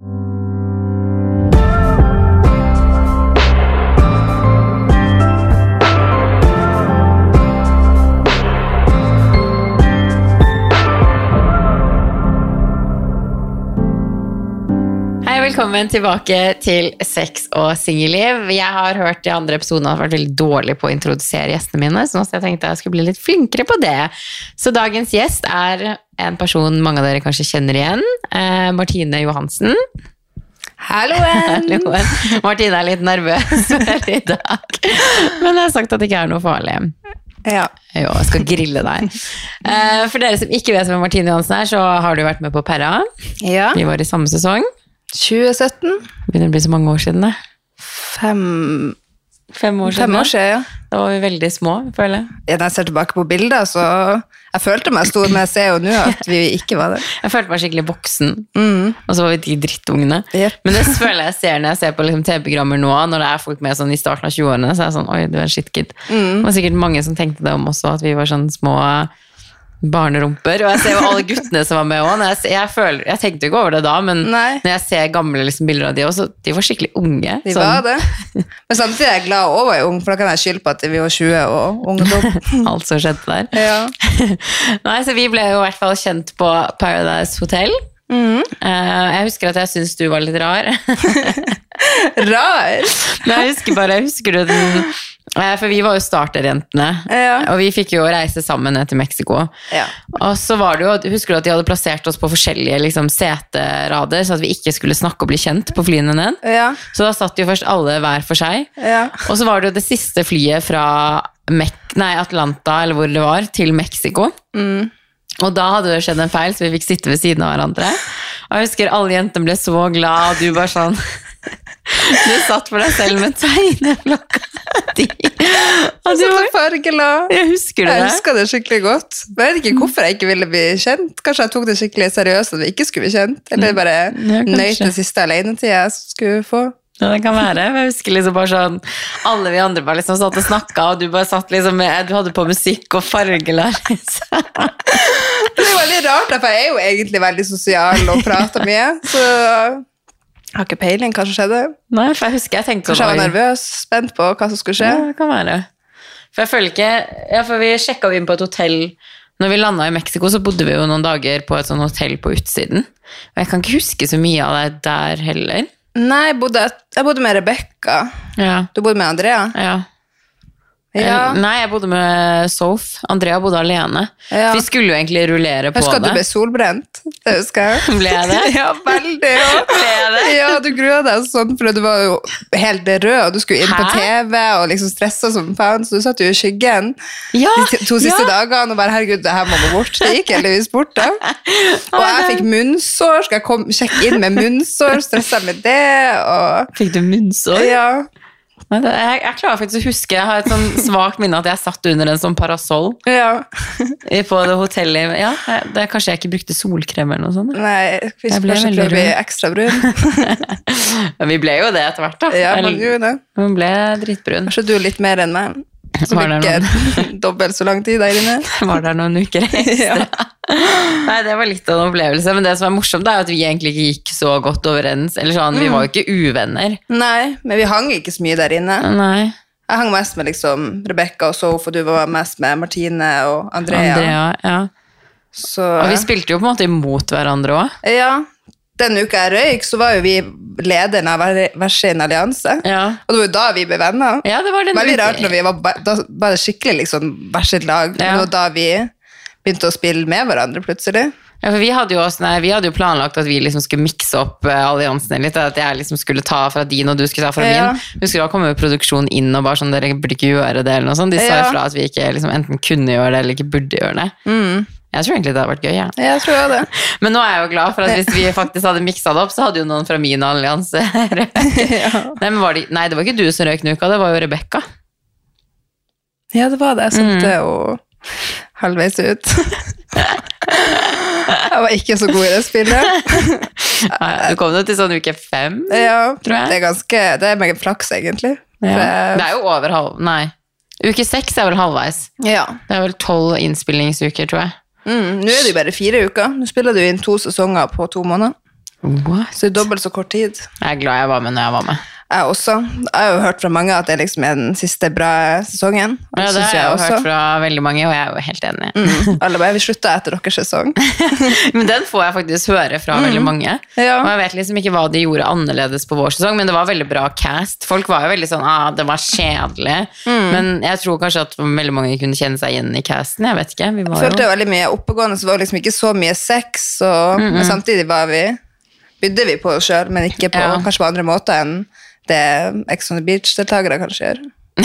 Hei, velkommen tilbake til Sex og singelliv. Jeg har hørt i andre episoder at jeg har vært veldig dårlig på å introdusere gjestene mine, så nå jeg tenkte jeg skulle bli litt flinkere på det. Så dagens gjest er en person mange av dere kanskje kjenner igjen. Eh, Martine Johansen. Halloen! Martine er litt nervøs i dag, men jeg har sagt at det ikke er noe farlig. Ja. Jo, jeg skal grille deg. Eh, For dere som ikke vet hvem Martine Johansen er, så har du vært med på Perra. ja. Vi var i samme sesong. 2017. Begynner å bli så mange år siden det. Fem, Fem år siden. fem år siden, ja. Da var vi veldig små, føler jeg. ja. Når jeg ser tilbake på bilder, så Jeg følte meg stor, men jeg ser jo nå at vi ikke var det. Jeg følte meg skikkelig voksen, Mm. og så var vi de drittungene. Yep. Men det føler jeg ser når jeg ser på liksom, TV-programmer nå, når det er folk med sånn i starten av 20-årene, så er jeg sånn Oi, du er en shitkid. Mm. Det var sikkert mange som tenkte det om også, at vi var sånn små barnerumper. Og jeg ser jo alle guttene som var med òg. Jeg, jeg, jeg tenkte ikke over det da, men Nei. når jeg ser gamle liksom, bilder av de også, de var skikkelig unge. De Sånn, var det. Men samtidig er jeg glad og var ung, for da kan jeg skylde på at vi var 20 og ungdom. alt som skjedde der. Ja. Nei, så vi ble jo i hvert fall kjent på Paradise Hotel. Mm. Uh, jeg husker at jeg syntes du var litt rar. Rar. Nei, jeg husker bare, husker du den eh, For vi var jo starterjentene, Ja. og vi fikk jo reise sammen ned til Mexico. Ja. Og så var det jo, Husker du at de hadde plassert oss på forskjellige liksom, seterader, så at vi ikke skulle snakke og bli kjent på flyene ned? Ja. Så da satt jo først alle hver for seg. Ja. Og så var det jo det siste flyet fra Mek nei, Atlanta, eller hvor det var, til Mexico. Mm. Og da hadde det skjedd en feil, så vi fikk sitte ved siden av hverandre. Og jeg husker alle jentene ble så glad, og du bare sånn Du satt for deg selv med tegneblokka di. Og du var, fargeglad. jeg husker det. Jeg husker det skikkelig godt. Jeg vet ikke hvorfor jeg ikke ville bli kjent. Kanskje jeg tok det skikkelig seriøst at vi ikke skulle bli kjent. Eller bare Ja, nøyt den siste alenetida jeg skulle få. Ja, det kan være. Jeg husker liksom bare sånn Alle vi andre bare liksom satt og snakka, og du bare satt liksom med Du hadde på musikk og fargelar. Liksom. Det er veldig rart, for jeg er jo egentlig veldig sosial og prater mye. Så jeg har ikke peiling hva som skjedde. Nei, for jeg husker jeg tenkte Kanskje jeg var nervøs, spent på hva som skulle skje. Ja, det kan være. For jeg føler ikke Ja, for vi sjekka inn på et hotell Når vi landa i Mexico, så bodde vi jo noen dager på et sånt hotell på utsiden. Og jeg kan ikke huske så mye av det der heller. Nei, jeg bodde, jeg bodde med Rebekka. Ja. Du bodde med Andrea? ja. Ja. Nei, jeg bodde med Soph. Andrea bodde alene. Ja. Vi skulle jo egentlig rullere på Jeg husker at du ble solbrent. Det husker jeg. Ble jeg det? Ja, veldig. Ja. Ble jeg det? Ja, du grua deg sånn, for du var jo helt rød, og du skulle inn på TV og liksom stressa som faen, så du satt jo i skyggen Ja, de to siste dagene og bare 'herregud, det her må gå bort'. Det gikk heldigvis bort, da. Og jeg fikk munnsår. Skal jeg komme, sjekke inn med munnsår? Stressa med det. Og Fikk du munnsår? ja. Jeg, jeg klarer faktisk å huske Jeg har et sånn svakt minne at jeg satt under en sånn parasoll ja. på det hotellet. Ja, jeg- det, Kanskje jeg ikke brukte solkrem eller noe sånt. Nei, vi Jeg ble veldig rød. ekstra brun. Men vi ble jo det etter hvert, da. Ja, man gjorde det. Hun ble dritbrun. Kanskje du litt mer enn meg. Som Var ikke dobbelt så lang tid der inne. Var der noen uker ekstra. Nei, det var litt av en opplevelse. Men det som er morsomt, er at vi egentlig ikke gikk så godt overens. Eller sånn, Vi var jo ikke uvenner. Nei, men vi hang ikke så mye der inne. Nei. Jeg hang mest med liksom Rebekka og Sof, og du var mest med Martine og Andrea. Andrea, ja. Så, Og vi spilte jo på en måte imot hverandre òg. ja, den uka jeg røyk, så var jo vi lederen av hver sin allianse. Ja. Og det var jo da vi ble venner. ja, det var den Veldig rart når vi var, da var det skikkelig liksom hvert sitt lag. Ja. Og da vi begynte å spille med hverandre plutselig. Ja, for vi hadde, jo også, nei, vi hadde jo planlagt at vi liksom skulle mikse opp uh, alliansene litt. At jeg liksom skulle ta fra din, og du skulle ta fra Ja. min. Husker da kom jo produksjonen inn og bare sånn, dere burde ikke gjøre det, eller noe sånt. De sa Ja. ifra at vi ikke liksom, enten kunne gjøre det, eller ikke burde gjøre det. Mm. Jeg tror egentlig det hadde vært gøy, ja. Jeg tror det. Men nå er jeg jo glad for at hvis vi faktisk hadde miksa det opp, så hadde jo noen fra min allianse ja. Nei, det, nei, det var ikke du som røyk uka, det var jo Rebekka. ja, det var det. Jeg Mm. satte jo halvveis ut. jeg var ikke så god i det spillet. Du kom jo til sånn uke fem. Ja, Tror jeg. det er ganske Det er meget flaks, egentlig. Ja. Det er jo over halv... Nei. Uke seks er vel halvveis. ja. Det er vel tolv innspillingsuker, tror jeg. Mm, nå er det jo bare fire uker. Nå spiller du inn to sesonger på to måneder. What? Så det er dobbelt så kort tid. Jeg er glad jeg var med når jeg var med. Jeg også. Jeg har jo hørt fra mange at det liksom er den siste bra sesongen. Og Ja, det har jeg jo hørt fra veldig mange, og jeg er jo helt enig. Mm. Alle bare, vi slutta etter deres sesong. Men den får jeg faktisk høre fra veldig mange. Mm. Ja. Og jeg vet liksom ikke hva de gjorde annerledes på vår sesong, men det var veldig bra cast. Folk var jo veldig sånn ah, det var kjedelig. Mm. Men jeg tror kanskje at veldig mange kunne kjenne seg igjen i casten. Jeg vet ikke. Vi Jeg følte jo veldig mye oppegående, så det var liksom ikke så mye sex. Og, Men samtidig var vi, bydde vi på oss sjøl, men ikke på, Ja. kanskje på andre måter enn det Ex on the Beach-deltakere kanskje gjør.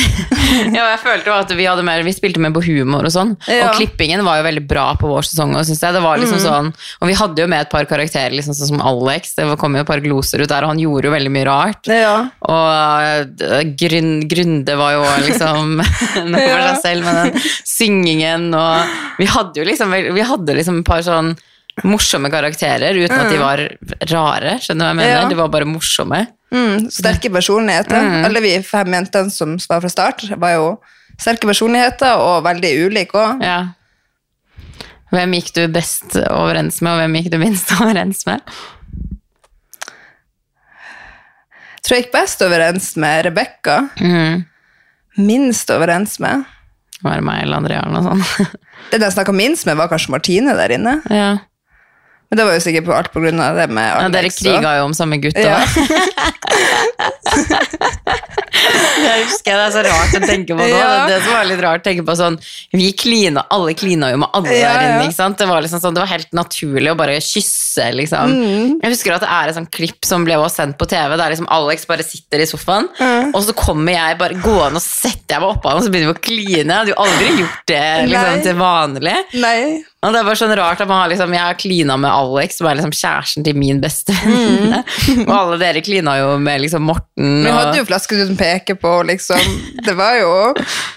Ja, jeg følte jo at vi, hadde mer, vi spilte mer på humor og sånn. Ja. Og klippingen var jo veldig bra på vår sesong. Og. Det var liksom Mm. sånn, og vi hadde jo med et par karakterer, liksom, sånn som Alex. Det kom jo et par gloser ut der, og han gjorde jo veldig mye rart. Ja. Og grunn, Grunde var jo liksom noe for seg selv med den syngingen. Og vi hadde jo liksom, vi hadde liksom et par sånn morsomme karakterer uten at de var rare. Skjønner du hva jeg mener? Mm. Ja. De var bare morsomme. Mm, sterke personligheter. Alle vi fem jentene som var fra start, var jo sterke personligheter og veldig ulike òg. Ja. Hvem gikk du best overens med, og hvem gikk du minst overens med? Jeg Tror jeg gikk best overens med Rebekka. Mhm. Minst overens med. Var det meg eller Andrea eller noe sånt? Den jeg snakka minst med, var kanskje Martine der inne. ja. Men det var jo sikkert på alt på grunn av det med Alex. ja, dere kriga jo om samme gutt Ja. òg. Jeg husker det er så rart å tenke på nå. Ja. Det, det som var litt rart å tenke på sånn Vi klina, alle klina jo med alle Ja, der inne. ikke sant? Det var liksom sånn, det var helt naturlig å bare kysse, liksom. Mm. Jeg husker at det er et sånt klipp som ble også sendt på TV, der liksom Alex bare sitter i sofaen, og så kommer jeg bare gående og setter jeg meg oppå han, og så begynner vi å kline. Jeg hadde jo aldri gjort det liksom, Nei. til vanlig. Nei. Og det er bare sånn rart at man har liksom, Jeg har klina med Alex, som er liksom kjæresten til min beste venninne. Og alle dere klina jo med liksom Morten. Vi og- hadde jo flasketuten peke på, liksom. Det var jo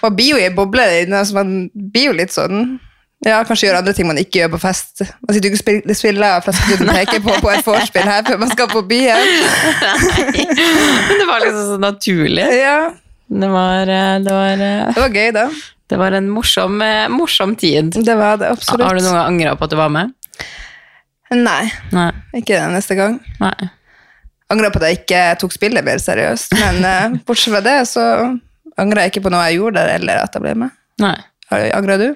Man blir jo i en boble inne, så man blir jo litt sånn ja, kanskje gjøre andre ting man ikke gjør på fest. Man sitter jo ikke og spiller, flasker flasketuten peker på på et vorspiel her før man skal på byen. Men det var liksom så naturlig. Ja, Det var, eh, det var, eh, det var gøy, da. Det var en morsom, eh, morsom tid. Det var det, absolutt. Har du noen gang angra på at du var med? Nei, Nei. ikke neste gang. Nei. Angra på at jeg ikke tok spillet mer seriøst. Men eh, bortsett fra det, så angrer jeg ikke på noe jeg gjorde der, eller at jeg ble med. Nei. Har- Angrer du?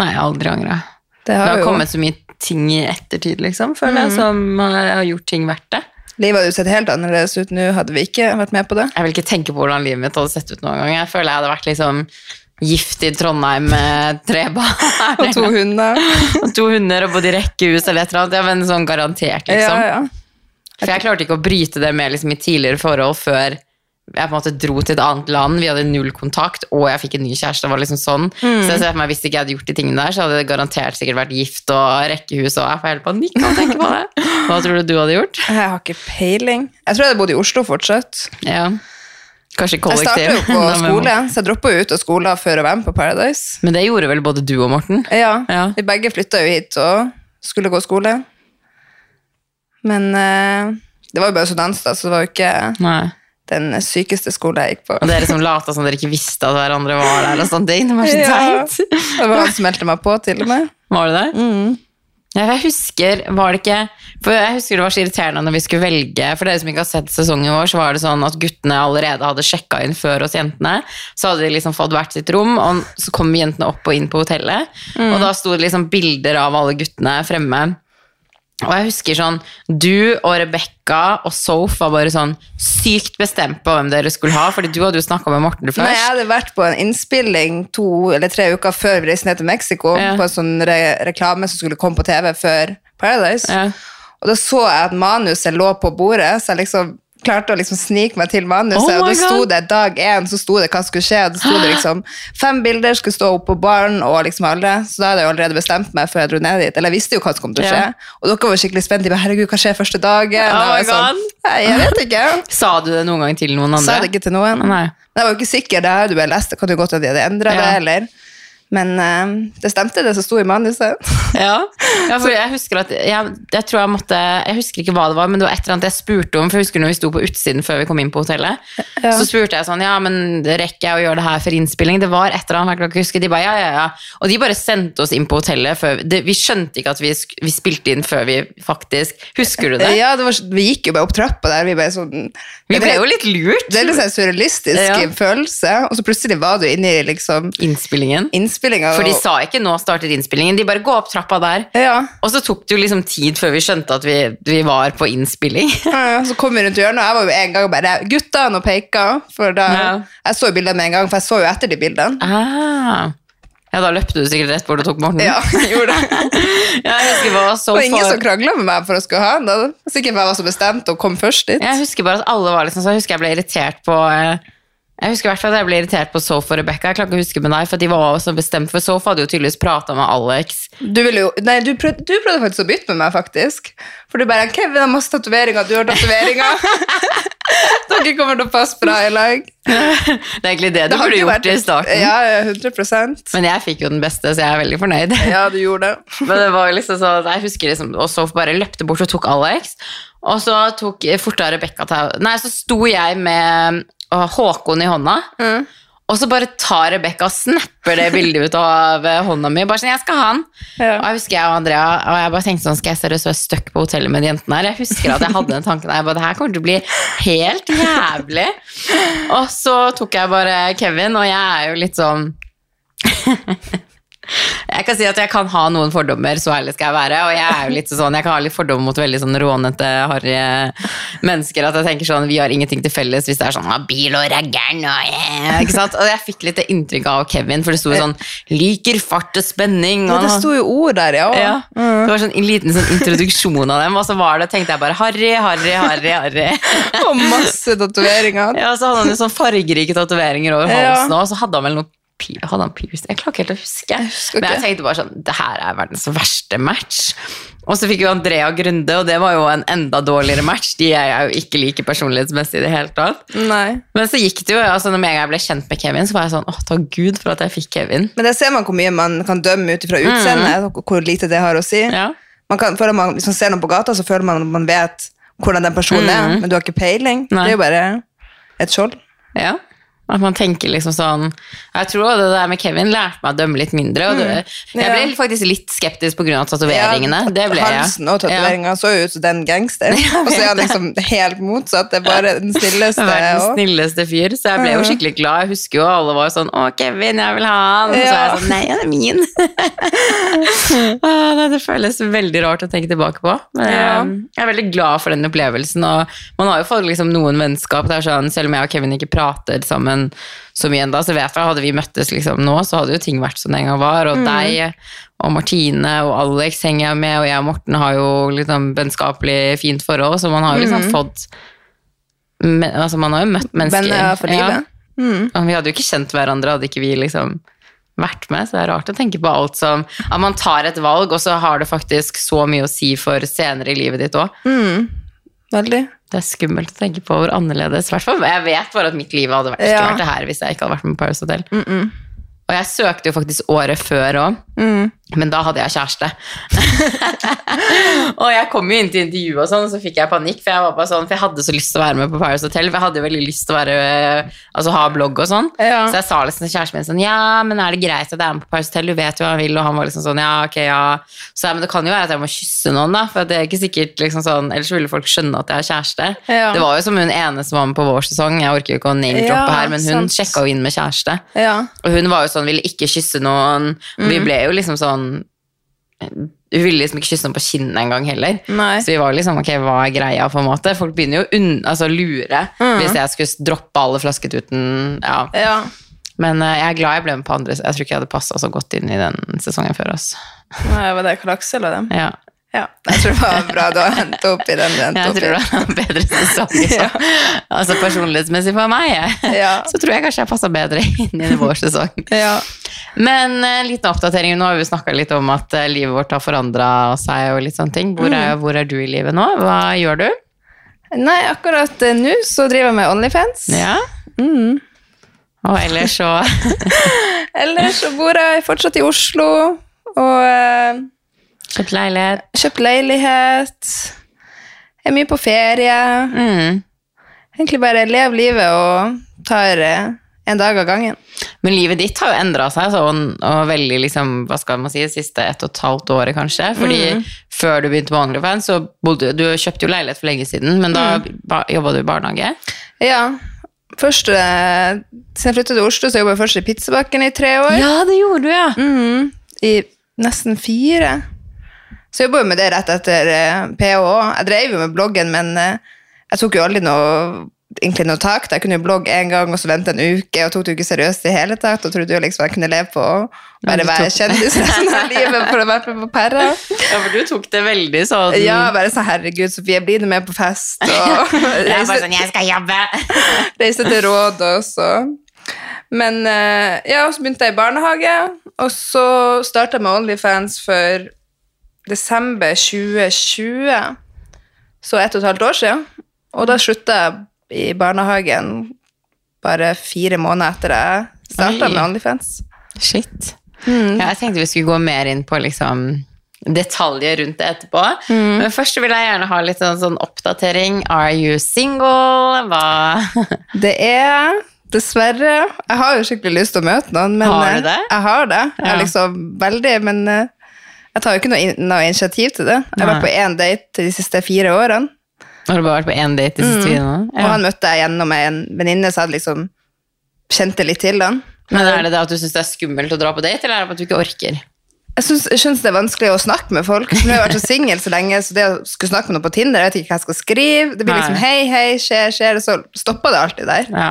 Nei, har aldri angra. Det Det har har jo kommet så mye ting i ettertid, liksom, føler jeg, som eh, har gjort ting verdt det. Livet hadde sett helt annerledes ut nå, hadde vi ikke vært med på det. Jeg vil ikke tenke på hvordan livet mitt hadde sett ut noen gang. Jeg føler jeg hadde vært liksom gift i Trondheim med tre barn. Og to hunder. og to hunder og bodd i rekkehus eller et eller annet. Ja, men sånn garantert, liksom. Ja, ja. For jeg klarte ikke å bryte det med liksom, i tidligere forhold før jeg på en måte dro til et annet land. Vi hadde null kontakt, og jeg fikk en ny kjæreste. Det var liksom sånn. Mm. Så jeg ser for meg, Hvis ikke jeg hadde gjort de tingene der, så hadde det garantert sikkert vært gift og rekkehus. og jeg får helt panikk av å tenke på det. Hva tror du du hadde gjort? Jeg har ikke peiling. Jeg tror jeg hadde bodd i Oslo fortsatt. Ja. Kanskje Jeg kollektiv. starta jo på skole, så jeg droppa ut av skolen før å være med på Paradise. Men det gjorde vel både du og Morten? Ja, Ja. Vi begge flytta jo hit og skulle gå skole. Men uh, det var jo bare da, så det var jo ikke Nei. den sykeste skolen jeg gikk på. Og dere som lata som dere ikke visste at hverandre var der. og sånne. Det var så Ja. Det var han som meldte meg på, til og med. Var det det? Mm. Jeg husker, var det ikke For jeg husker det var så irriterende når vi skulle velge For dere som ikke har sett sesongen vår, så var det sånn at guttene allerede hadde sjekka inn før oss jentene. Så hadde de liksom fått hvert sitt rom, og så kom jentene opp og inn på hotellet. Og da sto det liksom bilder av alle guttene fremme. Og jeg husker sånn, du og Rebekka og Soph var bare sånn sykt bestemt på hvem dere skulle ha, fordi du hadde jo snakka med Morten først. Nei, jeg hadde vært på en innspilling to eller tre uker før vi reiste ned til Mexico, Ja. på en sånn re reklame som skulle komme på TV før Paradise. Ja. Og da så jeg at manuset lå på bordet, så jeg liksom klarte å liksom snike meg til manuset. Oh og da sto det dag én, så sto det hva skulle skje. Da sto det liksom fem bilder skulle stå opp på baren og liksom alle. Så da hadde jeg allerede bestemt meg før jeg dro ned dit. Eller jeg visste jo hva som kom til å skje. Yeah. Og dere var skikkelig spent. De bare, herregud, hva skjer første dagen? Oh jeg sånn, «Nei, jeg vet ikke. Sa du det noen gang til noen andre? Sa det ikke til noen. Nei. Men jeg var jo ikke sikker. Det hadde du bare lest. Det kan jo godt at de hadde endra Ja. det, eller Men uh, det stemte, det som sto i manuset. Ja, ja for jeg husker at jeg, jeg tror jeg måtte Jeg husker ikke hva det var, men det var et eller annet jeg spurte om. For jeg husker når vi sto på utsiden før vi kom inn på hotellet, Ja. så spurte jeg sånn Ja, men rekker jeg å gjøre det her for innspilling? Det var et eller annet, jeg kan huske. De bare ja, ja, ja. Og de bare sendte oss inn på hotellet før det, Vi skjønte ikke at vi, vi spilte inn før vi faktisk Husker du det? Ja, det var, vi gikk jo bare opp trappa der. Vi, ble sånn, Vi ble jo litt lurt. Det er litt sånn surrealistisk Ja. følelse, og så plutselig var du inne i liksom Innspillingen. Innspillinga. For de sa ikke 'nå starter innspillingen', de bare 'gå opp trappa der'. ja. Og så tok det jo liksom tid før vi skjønte at vi, vi var på innspilling. Ja, Så kom vi rundt hjørnet, og jeg var jo en gang bare 'gutta', og peka. For da, Ja. Jeg så jo bildene med en gang, for jeg så jo etter de bildene. Ah. Ja, da løpte du sikkert rett bort og tok Morten. Ja, jeg gjorde det. Ja, jeg husker bare så Og ingen for... som krangla med meg for å skulle ha den. Sikkert for jeg var så bestemt og kom først dit. Jeg husker bare at alle var liksom så Jeg husker jeg ble irritert på eh, Jeg husker i hvert fall at jeg ble irritert på Soph og Rebecca. Jeg klarer ikke å huske med deg, for de var også bestemt For Soph hadde jo tydeligvis prata med Alex. Du, ville jo, nei, du, prøvde, du prøvde faktisk å bytte med meg, faktisk. For du bare 'Kevin har masse tatoveringer, du har tatoveringer'. Dere kommer til å passe bra i lag. Det er egentlig det Det du burde gjort vært- i starten. Ja, 100% Men jeg fikk jo den beste, så jeg er veldig fornøyd. Ja, du gjorde det. Men det var liksom sånn, jeg husker liksom, Og Soph bare løpte bort og tok Alex. Og så tok forta Rebekka tau Nei, så sto jeg med øh, Håkon i hånda. Mm. Og så bare tar Rebekka og snapper det bildet ut av øh, hånda mi. Bare sånn, jeg skal ha den. Ja. Og jeg husker jeg og Andrea Og jeg bare tenkte sånn, skal jeg seriøst være stuck på hotellet med de jentene her? Jeg husker at jeg hadde den tanken. Jeg bare, det her kommer til å bli helt jævlig. Og så tok jeg bare Kevin, og jeg er jo litt sånn Jeg kan si at jeg kan ha noen fordommer, så ærlig skal jeg være. Og jeg er jo litt sånn, jeg kan ha litt fordommer mot veldig sånn rånete, harry mennesker. At jeg tenker sånn, vi har ingenting til felles hvis det er sånn ah, bil og raggeren og eh, ikke sant? Og jeg fikk litt det inntrykk av Kevin, for det sto jo sånn 'liker fart og spenning'. Ja, det sto jo ord der, ja. ja, det var sånn en liten sånn introduksjon av dem, og så var det, tenkte jeg bare Harry, Harry, Harry. Harry. Og masse tatoveringer. Ja, så hadde han jo sånn fargerike tatoveringer over Ja. halsen også, og så hadde han vel noe hadde han piercing? Jeg klarer ikke helt å huske. Men jeg tenkte bare sånn, det her er verdens verste match. Og så fikk jo Andrea Grunde, og det var jo en enda dårligere match. De er jo ikke like personlighetsmessig i det hele tatt. Nei. Men så gikk det jo, altså når jeg ble kjent med Kevin, så var jeg sånn, åh, takk Gud for at jeg fikk Kevin. Men det ser man hvor mye man kan dømme ut ifra utseendet, mm. hvor lite det har å si. Mm. Ja. Man kan, føler man, hvis man ser noen på gata, så føler man at man vet hvordan den personen er, men du har ikke peiling. Mm. Nei. Det er jo bare et skjold. Ja. At man tenker liksom sånn Jeg tror det der med Kevin lærte meg å dømme litt mindre. Og det, jeg ble Ja. faktisk litt skeptisk pga. tatoveringene. Ja, det ble jeg. Halsen og tatoveringa så jo ut som den gangsteren. og så er han liksom helt motsatt. Det er bare den snilleste. Verdens og- snilleste fyr, så jeg ble jo skikkelig glad. Jeg husker jo alle var sånn 'Å, Kevin, jeg vil ha han.' Så er jeg sånn 'Nei, han er min'. Ah, det føles veldig rart å tenke tilbake på. Men jeg, jeg er veldig glad for den opplevelsen. Og man har jo fått liksom noen vennskap. Det er sånn, selv om jeg og Kevin ikke prater sammen så mye enda, så vet jeg hadde vi møttes liksom nå, så hadde jo ting vært som det en gang var. Og deg og Martine og Alex henger jeg med, og jeg og Morten har jo liksom vennskapelig fint forhold, så man har jo liksom fått men, altså Man har jo møtt mennesker. Venner for livet. Mm. Og vi hadde jo ikke kjent hverandre, hadde ikke vi liksom vært med. Så det er rart å tenke på alt som At man tar et valg, og så har det faktisk så mye å si for senere i livet ditt òg. Mm. Veldig. Det er skummelt å tenke på hvor annerledes. hvert fall. Jeg vet bare at mitt liv hadde vært, Ja. vært det her hvis jeg ikke hadde vært med på Paris Hotel. Og jeg søkte jo faktisk året før òg, Mm. men da hadde jeg kjæreste. og jeg kom jo inn til intervju og sånn, og så fikk jeg panikk, for jeg var bare sånn, for jeg hadde så lyst til å være med på Paris Hotel. For jeg hadde jo veldig lyst til å være, altså ha blogg og sånn. Ja. Så jeg sa liksom til kjæresten min sånn, ja, men er det greit at jeg er med på Paris Hotel? Du vet jo hva han vil, og han var liksom sånn, ja, ok, ja. Så jeg, men det kan jo være at jeg må kysse noen da, for det er ikke sikkert liksom sånn, ellers ville folk skjønne at jeg har kjæreste. Ja. Det var jo som hun ene som var med på vår sesong, jeg orker jo ikke å name-droppe Ja, her, men hun sant. sjekka jo inn med kjæreste. Ja. Og hun var jo sånn, ville ikke kysse noen. Mm. Vi ble jo liksom sånn Hun ville liksom ikke kysse noen på kinnet engang heller. Nei. Så vi var liksom, ok, hva er greia på en måte? Folk begynner jo å altså, lure Mm. hvis jeg skulle droppe alle flasketuten. Ja. Ja. Men uh, jeg er glad jeg ble med på andre. Jeg tror ikke jeg hadde passa så godt inn i den sesongen før. Altså. Nei, var det Karl eller dem? Ja. Ja. Jeg tror det var bra du har hentet opp i den. du Jeg opp i. tror det var en bedre sesong. ja. Altså Personlighetsmessig for meg, Ja. så tror jeg kanskje jeg passer bedre inn i vår sesong. Ja. Men en liten oppdatering. Nå har vi snakka litt om at eh, livet vårt har forandra seg. og litt sånne ting. Hvor er, hvor er du i livet nå? Hva gjør du? Nei, akkurat eh, nå så driver jeg med Onlyfans. Ja. Mm. Og ellers så Ellers så bor jeg fortsatt i Oslo og eh, Kjøpt leilighet. kjøpt leilighet. Er mye på ferie. Mm. Egentlig bare lever livet og tar eh, en dag av gangen. Men livet ditt har jo endra seg sånn, og veldig liksom, hva skal man si, siste ett og et halvt året kanskje. Fordi før du begynte på OnlyFans, så bodde du kjøpte jo leilighet for lenge siden, men da ba, jobba du i barnehage. Ja. Først, eh, siden jeg flyttet til Oslo, så jobbet jeg først i pizzabakken i tre år. Ja, det gjorde du, ja. Mm. I nesten fire. Så jeg jobba jo med det rett etter eh, PH. Jeg drev jo med bloggen, men eh, jeg tok jo aldri noe, egentlig noe tak. Jeg kunne jo blogge en gang, og så vente en uke, og tok det jo ikke seriøst i hele tatt. Og trodde jo liksom jeg kunne leve på å bare være kjendis resten av livet for å være med på Perra. Ja, for du tok det veldig sånn Ja, bare sånn herregud, Sofie, bli nå med på fest. Og Jeg bare sånn, jeg skal jobbe. reise til råd også. Men eh, ja, så begynte jeg i barnehage, og så starta jeg med Onlyfans for desember 2020. Så ett og et halvt år siden. Og da slutta jeg i barnehagen bare fire måneder etter jeg starta med Onlyfans. Shit. Ja, jeg tenkte vi skulle gå mer inn på liksom detaljer rundt det etterpå. Men først vil jeg gjerne ha litt sånn, sånn oppdatering. Are you single? Hva Det er dessverre Jeg har jo skikkelig lyst til å møte noen, men Har du eh, det? Jeg har det. Jeg er liksom veldig, men eh, jeg tar jo ikke noe, noe initiativ til det. Jeg har vært på én date de siste fire årene, Har du bare vært på én date de siste fire årene? og han møtte jeg gjennom en venninne som hadde liksom kjente litt til han. Men er det det at du syns det er skummelt å dra på date, eller er det at du ikke orker? Jeg syns, det er vanskelig å snakke med folk. Nå har jeg vært så singel så lenge, så det å skulle snakke med noen på Tinder, jeg vet ikke hva jeg skal skrive. Det blir liksom hei, hei, skjer, skjer, og så stopper det alltid der. Ja.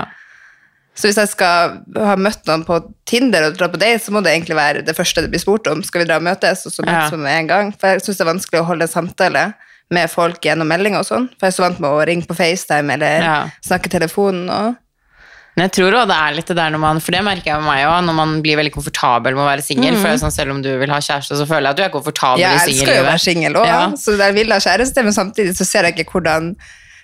Så hvis jeg skal ha møtt noen på Tinder og dra på date, så må det egentlig være det første det blir spurt om. Skal vi dra og møtes? Og så møtes Ja. vi med en gang. For jeg syns det er vanskelig å holde samtale med folk gjennom meldinger og sånn. For jeg er så vant med å ringe på FaceTime eller Ja. snakke i telefonen og Men jeg tror også det er litt det der når man For det merker jeg med meg òg, når man blir veldig komfortabel med å være singel. Er sånn, selv om du vil ha kjæreste, så føler jeg at du er komfortabel Jeg i elsker jo å være singellivet. singel òg, Ja. så jeg vil ha kjæreste, men samtidig så ser jeg ikke hvordan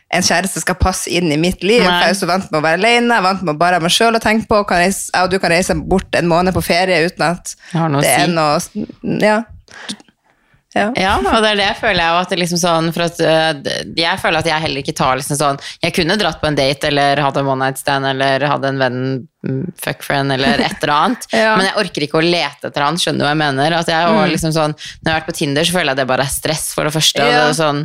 en kjæreste skal passe inn i mitt liv. Nei. For jeg er så vant med å være alene, jeg er vant med å bare ha meg sjøl å tenke på. Kan reise, og du kan reise bort en måned på ferie uten at det er si. noe Ja. ja. Ja, og det er det jeg føler jeg at det liksom sånn at øh, jeg føler at jeg heller ikke tar liksom sånn Jeg kunne dratt på en date eller hatt en one night stand eller hadde en venn, mm, fuck friend eller et eller annet. Ja. Men jeg orker ikke å lete etter han, skjønner du hva jeg mener? At jeg, og liksom sånn, når jeg har vært på Tinder, så føler jeg det bare er stress, for det første. Og det er sånn,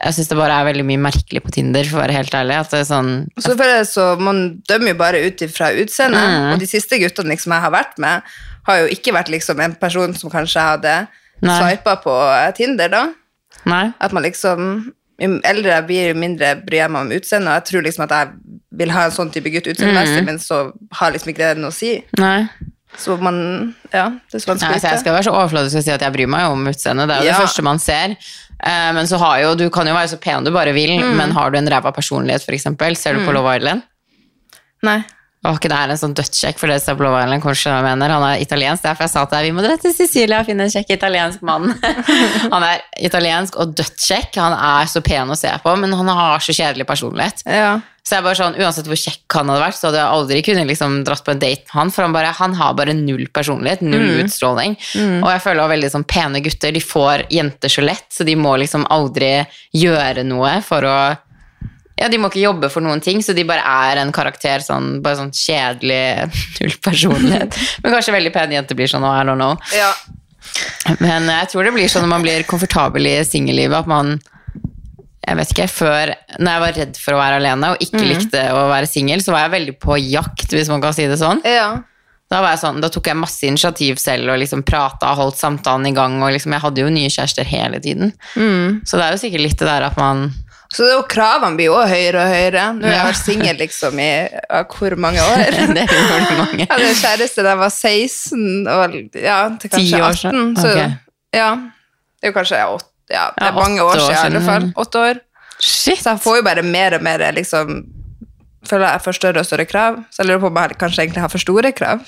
jeg syns det bare er veldig mye merkelig på Tinder, for å være helt ærlig. At det er sånn så jeg så Man dømmer jo bare ut ifra utseendet. Mm. Og de siste guttene liksom jeg har vært med, har jo ikke vært liksom en person som kanskje hadde sveipa på eh, Tinder, da. Nei. At man liksom Jo eldre jeg blir, jo mindre bryr jeg meg om utseendet. Og jeg tror liksom at jeg vil ha en sånn type gutt utseendemessig, men så har liksom ikke det noe å si. Nei. Så man Ja, det så Nei, vanskelig altså jeg skal være så overfladisk og si at jeg bryr meg om utseendet. Det er jo Ja. det første man ser. Eh, men så har jo, du kan jo være så pen du bare vil, Mm. men har du en ræva personlighet, eksempel, ser du på Love Island? Nei. Var ikke det her en sånn dødssjekk for det på Island? Kanskje mener. Han er italiensk, derfor jeg sa til deg vi må dra til Sicilia og finne en kjekk italiensk mann. han er italiensk og dødskjekk. Han er så pen å se på, men han har så kjedelig personlighet. Ja. Så jeg bare sånn, Uansett hvor kjekk han hadde vært, så hadde jeg aldri kunnet liksom dratt på en date med han. For han, bare, han har bare null personlighet, null utstråling. Og jeg føler også veldig sånn pene gutter de får jenter så lett, så de må liksom aldri gjøre noe for å ja, De må ikke jobbe for noen ting, så de bare er en karakter. sånn, Bare sånn kjedelig, null personlighet. Men kanskje veldig pene jenter blir sånn, I don't know. ja. Men jeg tror det blir sånn når man blir komfortabel i singellivet, at man jeg vet ikke, før, når jeg var redd for å være alene og ikke likte å være singel, så var jeg veldig på jakt, hvis man kan si det sånn. ja. Da, sånn, da tok jeg masse initiativ selv og liksom prata og holdt samtalen i gang. og liksom, Jeg hadde jo nye kjærester hele tiden. Så det er jo sikkert litt det der at man Så det kravene blir jo også høyere og høyere. Nå har jeg vært singel liksom i ja, hvor mange år? Det er jo mange. Jeg hadde kjæreste da jeg var 16, og ja, til kanskje 18. Så, okay. ja, det er jo kanskje åtte, ja, det Ja, er mange år år siden, i alle fall. Åtte år. Shit! Så jeg får jo bare mer og mer liksom Føler jeg får større og større krav. Så jeg lurer på om jeg kanskje egentlig har for store krav.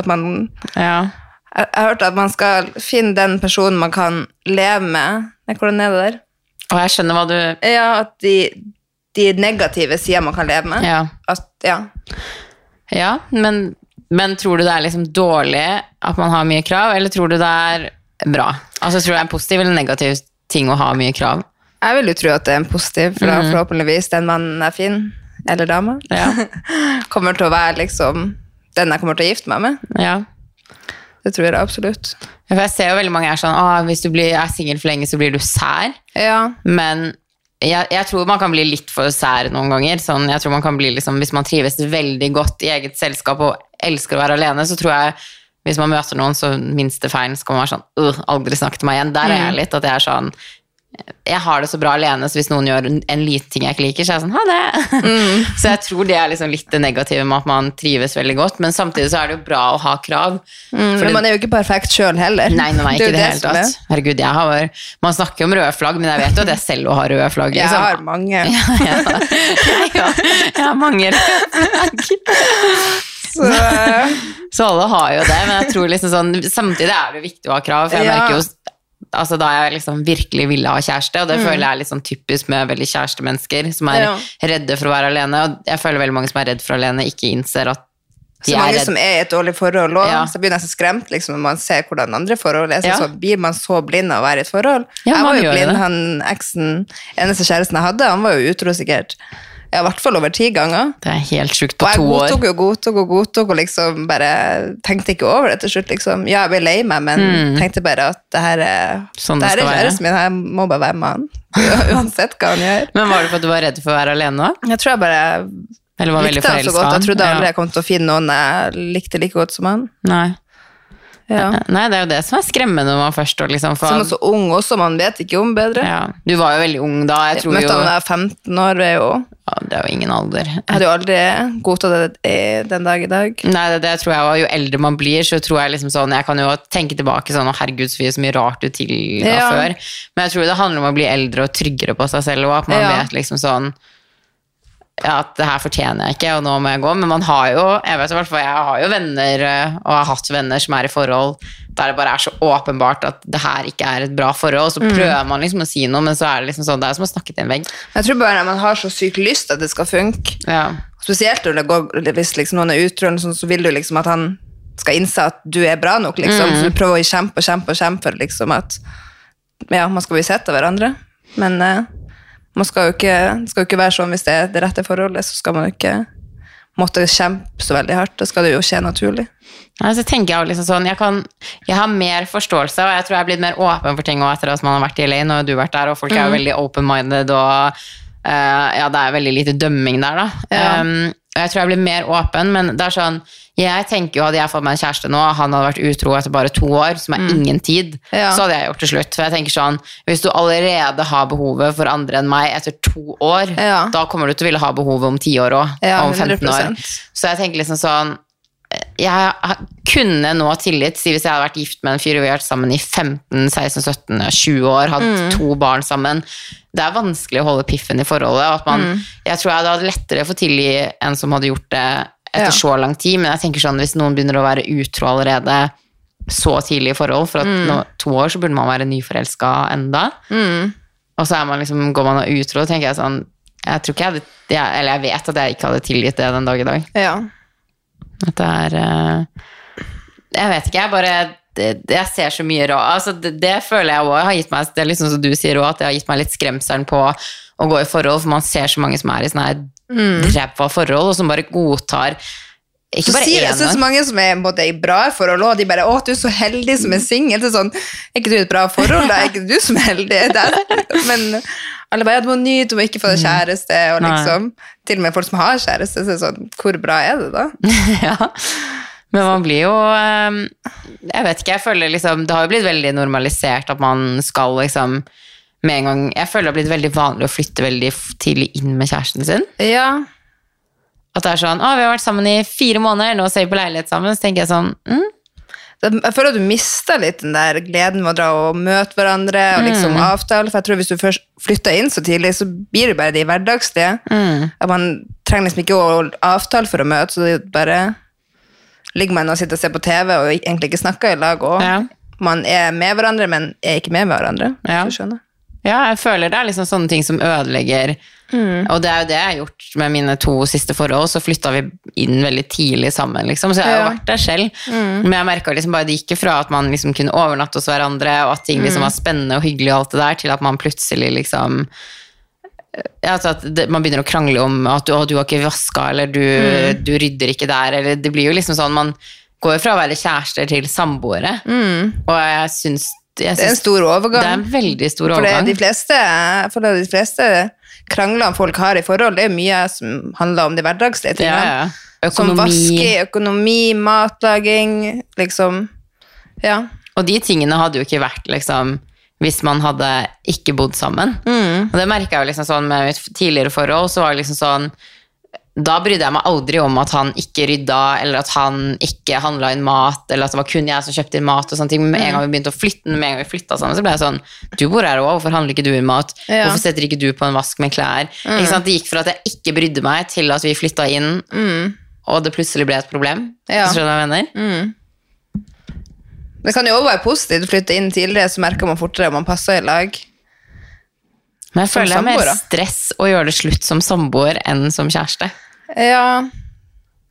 At man Ja. Jeg, jeg har hørt at man skal finne den personen man kan leve med. Nei, hvordan er det der? Og jeg skjønner hva du Ja, at de, de negative sidene man kan leve med. Ja. At, ja. Ja, men Men tror du det er liksom dårlig at man har mye krav, eller tror du det er bra? Altså Tror du det er en positiv eller negativ ting å ha mye krav? Jeg vil jo tro at det er en positiv, for da forhåpentligvis den mannen er fin, eller dama, Ja. kommer til å være liksom den jeg kommer til å gifte meg med. ja. Det tror jeg absolutt. For jeg ser jo veldig mange er sånn Å, hvis du blir, er singel for lenge, så blir du sær. Ja, Men jeg, jeg tror man kan bli litt for sær noen ganger. Sånn, jeg tror man kan bli liksom, Hvis man trives veldig godt i eget selskap og elsker å være alene, så tror jeg hvis man møter noen, så minste feilen skal man være sånn «Øh, aldri snakk til meg igjen. Der er jeg litt at jeg er sånn jeg har det så bra alene, så hvis noen gjør en, en liten ting jeg ikke liker, så er jeg sånn ha det. så jeg tror det er liksom litt det negative med at man trives veldig godt, men samtidig så er det jo bra å ha krav. mm, for man er jo ikke perfekt sjøl heller. Nei, nei, nei, Det ikke jo det hele er. tatt. Herregud, jeg har Man snakker jo om røde flagg, men jeg vet jo at jeg selv har røde flagg. Jeg liksom. har mange. ja, ja, jeg har mange røde flagg. Så, Så alle har jo det, men jeg tror liksom sånn Samtidig er det viktig å ha krav, for jeg Ja. merker jo Altså Da jeg liksom virkelig ville ha kjæreste, og det Mm. føler jeg er litt sånn typisk med veldig kjærestemennesker som er Ja. redde for å være alene, og jeg føler veldig mange som er redd for alene, ikke innser at de så er mange redd som er i et dårlig forhold òg, Ja. så blir nesten skremt liksom, når man ser hvordan andre forhold er. Så Ja. så blir man så blind av å være i et forhold? Ja, jeg var jo blind, det. han eksen, eneste kjæresten jeg hadde, han var jo utro sikkert. Ja, i hvert fall over ti ganger. Det er helt sjukt på to år. Og jeg godtok og godtok og godtok og liksom bare tenkte ikke over det til slutt. liksom. Ja, jeg ble lei meg, men tenkte bare at det her er, Mm. Sånn det det her er kjæresten min, jeg må bare være med han. Uansett hva han gjør. Men var det for at du var redd for å være alene òg? Jeg tror jeg bare Eller var likte han så godt. Jeg trodde aldri Ja. jeg kom til å finne noen jeg likte like godt som han. Nei. Ja. Nei, det er jo det som er skremmende når man først og liksom Som er så ung også, man vet ikke om bedre. ja. Du var jo veldig ung da. Jeg tror Møtte jo han da jeg var 15 år, er jo ja, Det er jo ingen alder. Jeg hadde jo aldri godtatt det den dag i dag. Nei, det, det tror jeg var. Jo eldre man blir, så tror jeg liksom sånn Jeg kan jo tenke tilbake sånn Å, herregud, så så mye rart du til Ja. før. Men jeg tror det handler om å bli eldre og tryggere på seg selv, og at man vet liksom sånn at det her fortjener jeg ikke, og nå må jeg gå. Men man har jo jeg vet i hvert fall, jeg har jo venner, eh, og har hatt venner som er i forhold der det bare er så åpenbart at det her ikke er et bra forhold. Så Mm. prøver man liksom å si noe, men så er det liksom sånn, det er som å snakke til en vegg. Jeg tror bare man har så sykt lyst at det skal funke. Ja. Spesielt går, hvis liksom noen er utro, så vil du liksom at han skal innse at du er bra nok. Liksom. Så du prøver å kjempe og kjempe og kjempe for liksom at ja, man skal bli sett av hverandre. Men eh, man skal jo ikke, det skal jo ikke være sånn hvis det er det rette forholdet, så skal man jo ikke måtte kjempe så veldig hardt. Da skal det jo skje naturlig. Nei, så tenker Jeg liksom sånn, jeg, kan, jeg har mer forståelse, og jeg tror jeg er blitt mer åpen for ting også etter at man har vært i LA. du har vært der, og folk er jo veldig open-minded, og uh, ja, det er veldig lite dømming der, da. Ja. Um, og jeg tror jeg blir mer åpen, men det er sånn Jeg tenker jo Hadde jeg fått meg en kjæreste nå, han hadde vært utro etter bare to år, som er ingen tid, Ja. så hadde jeg gjort det slutt. For jeg tenker sånn Hvis du allerede har behovet for andre enn meg etter to år, Ja. da kommer du til å ville ha behovet om ti år òg. Ja, om 15 år. 100%. Så jeg tenker liksom sånn jeg kunne nå tillit, si hvis jeg hadde vært gift med en fyr og vi har vært sammen i 15, 16, 17, 20 år, hatt Mm. to barn sammen. Det er vanskelig å holde piffen i forholdet. Man, Mm. Jeg tror jeg hadde hatt lettere å tilgi en som hadde gjort det etter Ja. så lang tid, men jeg tenker sånn hvis noen begynner å være utro allerede så tidlig i forhold, for at Mm. nå, to år så burde man være nyforelska enda, og så er man liksom, går man og utro, tenker jeg sånn jeg tror ikke jeg hadde, jeg, eller jeg vet at jeg ikke hadde tilgitt det den dag i dag. Ja. At det er eh, Jeg vet ikke, jeg bare det, Jeg ser så mye rart altså, det, det føler jeg òg har gitt meg Det er liksom som du sier også, at det har gitt meg litt skremselen på å gå i forhold, for man ser så mange som er i sånne her ræva forhold, og som bare godtar Ikke bare én så, så mange som er både i bra forhold, og de bare 'Å, du er så heldig som er singel'. Så Sånn, er ikke du i et bra forhold, da? Er ikke du som er heldig? Det er, men alle bare 'Ja, du må nyte å ikke få deg kjæreste', og liksom Til og med folk som har kjæreste, så er det sånn Hvor bra er det, da? ja. Men man blir jo eh, Jeg vet ikke, jeg føler liksom Det har jo blitt veldig normalisert at man skal liksom med en gang Jeg føler det har blitt veldig vanlig å flytte veldig tidlig inn med kjæresten sin. Ja. At det er sånn, å, vi har vært sammen i fire måneder, nå ser vi på leilighet sammen, så tenker jeg sånn, mm, Jeg føler at du mister litt den der gleden med å dra og møte hverandre og liksom avtale. For jeg tror hvis du først flytter inn så tidlig, så blir det bare de hverdagslige. At man trenger liksom ikke å avtale for å møte, så det bare ligger man og sitter og ser på TV og egentlig ikke snakker i lag. Og Ja. man er med hverandre, men er ikke med hverandre. Ja. du skjønner. Ja, jeg føler det er liksom sånne ting som ødelegger Og det er jo det jeg har gjort med mine to siste forhold. Så flytta vi inn veldig tidlig sammen, liksom. Så jeg har jo Ja. vært der selv. Men jeg merka liksom bare det gikk fra at man liksom kunne overnatte hos hverandre, og at ting liksom var spennende og hyggelig og alt det der, til at man plutselig liksom ja, altså at det, man begynner å krangle om at du, du har ikke vaska, eller du, du rydder ikke der, eller det blir jo liksom sånn Man går jo fra å være kjærester til samboere, og jeg syns Det er en stor overgang. det er en veldig stor For det, overgang. de fleste, for det, de fleste kranglene folk har i forhold, det er mye som handler om de hverdagslige Ja, tingene. ja. Som Økonomi. vaske, økonomi, matlaging, liksom. Ja. Og de tingene hadde jo ikke vært liksom hvis man hadde ikke bodd sammen. Og det merka jeg jo liksom sånn med mitt tidligere forhold, så var det liksom sånn Da brydde jeg meg aldri om at han ikke rydda, eller at han ikke handla inn mat, eller at det var kun jeg som kjøpte inn mat. og sånne ting. Men med en gang vi begynte å flytte, med en gang vi flytta sammen, så ble jeg sånn Du bor her òg, hvorfor handler ikke du inn mat? Ja. Hvorfor setter ikke du på en vask med klær? Ikke sant? Det gikk fra at jeg ikke brydde meg, til at vi flytta inn, og det plutselig ble et problem. Ja. Skjønner du hva jeg mener? Det kan jo også være positivt å flytte inn tidligere, så merker man fortere om man passer i lag. Men jeg føler det er mer stress å gjøre det slutt som samboer enn som kjæreste. Ja,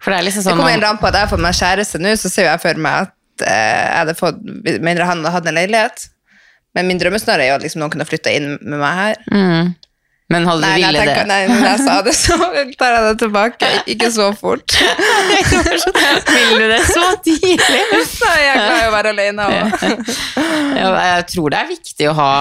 For det er liksom Det sånn kommer man, helt an på at jeg har fått meg kjæreste nå, så ser jeg for meg at eh, jeg hadde fått, mindre han hadde hatt en leilighet. Men min drømmesnarre er jo at liksom, noen kunne flytte inn med meg her. mm. Men hadde Nei, du ville det? nei, når jeg sa det, så tar jeg det tilbake. Ikke så fort. Vil du det så tidlig? Nei, jeg kan jo være alene. òg. Ja, jeg tror det er viktig å ha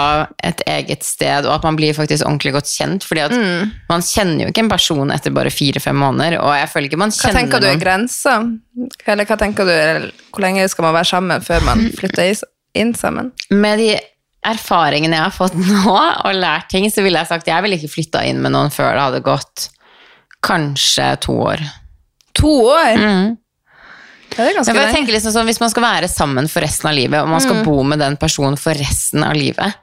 et eget sted, og at man blir faktisk ordentlig godt kjent. fordi at Mm. man kjenner jo ikke en person etter bare fire-fem måneder. Og jeg føler ikke man Hva tenker du er grensa? Eller hva tenker du, hvor lenge skal man være sammen før man flytter inn sammen? Med de erfaringene jeg har fått nå, og lært ting, så ville jeg sagt jeg ville ikke flytta inn med noen før det hadde gått kanskje to år. To år? Mm. Ja, det er ganske jeg tenker liksom sånn, Hvis man skal være sammen for resten av livet, og man skal bo med den personen for resten av livet,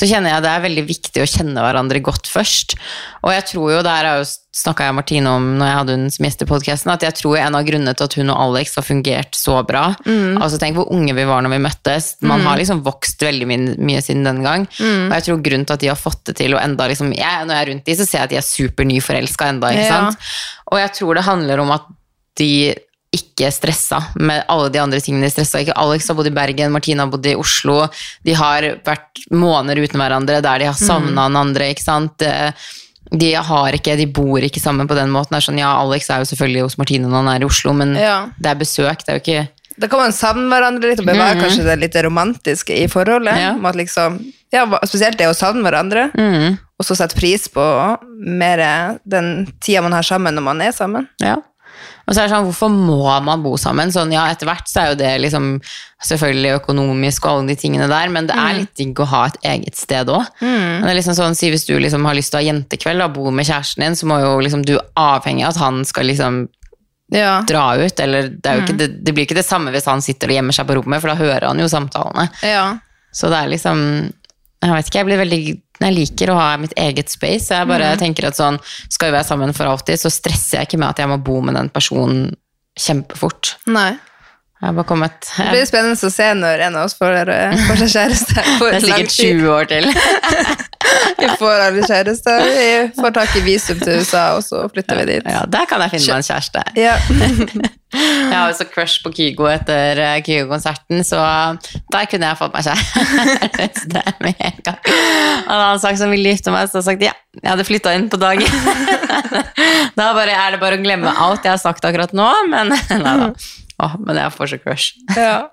så kjenner jeg det er veldig viktig å kjenne hverandre godt først. Og jeg tror jo, det her har jo snakka jeg og Martine om når jeg hadde hun som gjest i podkasten, at jeg tror en av grunnene til at hun og Alex har fungert så bra Altså Tenk hvor unge vi var når vi møttes. Man har liksom vokst veldig mye, mye siden den gang. Og jeg tror grunnen til at de har fått det til, og enda liksom jeg, Når jeg er rundt de, så ser jeg at de er supernyforelska enda. Ikke Ja. sant? Og jeg tror det handler om at de ikke stressa med alle de andre tingene de stressa. Ikke Alex har bodd i Bergen, Martina har bodd i Oslo. De har vært måneder uten hverandre der de har savna den andre. ikke sant? Eh, De, har ikke, de bor ikke sammen på den måten. Det er sånn, ja, Alex er jo selvfølgelig hos Martine når han er i Oslo, men Ja. det er besøk. Det er jo ikke Da kan man savne hverandre litt og bevare kanskje det litt romantiske i forholdet. Ja. Med at liksom, ja, spesielt det å savne hverandre, og så sette pris på mer den tida man har sammen når man er sammen. Ja. Og så er det sånn, hvorfor må man bo sammen? Sånn, ja, etter hvert så er jo det liksom selvfølgelig økonomisk og alle de tingene der, men det er litt digg å ha et eget sted òg. Det er liksom sånn, si hvis du liksom har lyst til å ha jentekveld og bo med kjæresten din, så må jo liksom du avhengig av at han skal liksom Ja. dra ut, eller det, jo ikke, det, det blir ikke det samme hvis han sitter og gjemmer seg på rommet, for da hører han jo samtalene. ja. Så det er liksom Jeg vet ikke, jeg blir veldig Jeg liker å ha mitt eget space. Jeg bare tenker at sånn Skal vi være sammen for alltid, så stresser jeg ikke med at jeg må bo med den personen kjempefort. Nei. Jeg har bare kommet Det blir spennende å se når en av oss får, eh, får seg kjæreste. Det er sikkert 20 år til. Vi får aldri kjæreste. Vi får tak i visum til USA, og så flytter vi dit. Ja, Der kan jeg finne meg en kjæreste. Ja. Jeg har jo så crush på Kygo etter eh, Kygo-konserten, så der kunne jeg fått meg kjæreste med en gang. Hadde han sagt som ville gifte meg, så hadde jeg sagt ja. Jeg hadde flytta inn på dagen. Da bare, er det bare å glemme alt jeg har sagt akkurat nå, men nei da. Åh, men jeg får så crush. Ja.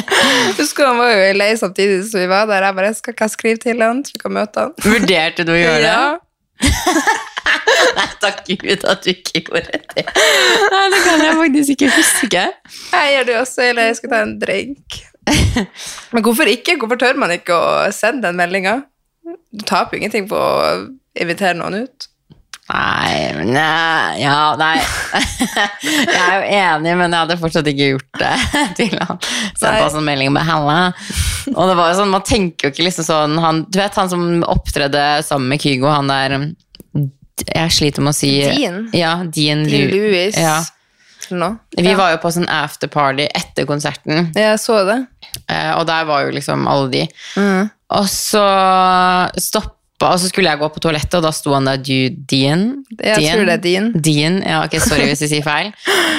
Husker han var jo i lei samtidig som vi var der. Jeg bare skal ikke skrive til han, så vi kan møte han. Vurderte du å gjøre det? Ja. Nei, takk Gud at du ikke gjorde det. Nei, det kan jeg faktisk ikke huske. Jeg gjør det også, eller jeg skal ta en drink. Men hvorfor ikke? Hvorfor tør man ikke å sende den meldinga? Du taper jo ingenting på å invitere noen ut. Nei, nei, ja, nei. Jeg er jo enig, men jeg hadde fortsatt ikke gjort det til han. sendte oss en melding med Halla. Og det var jo sånn, man tenker jo ikke liksom sånn han, Du vet han som opptredde sammen med Kygo, han der Jeg sliter med å si Dean? Ja, Dean, Dean Lu- Lewis. Ja. No. Vi ja. var jo på sånn afterparty etter konserten, Jeg så det. eh, og der var jo liksom alle de. Mm. Og så stopp. stoppa, og så skulle jeg gå på toalettet, og da sto han der Dean. Jeg tror det er Dean. Dean, ja, ok, sorry hvis jeg sier feil.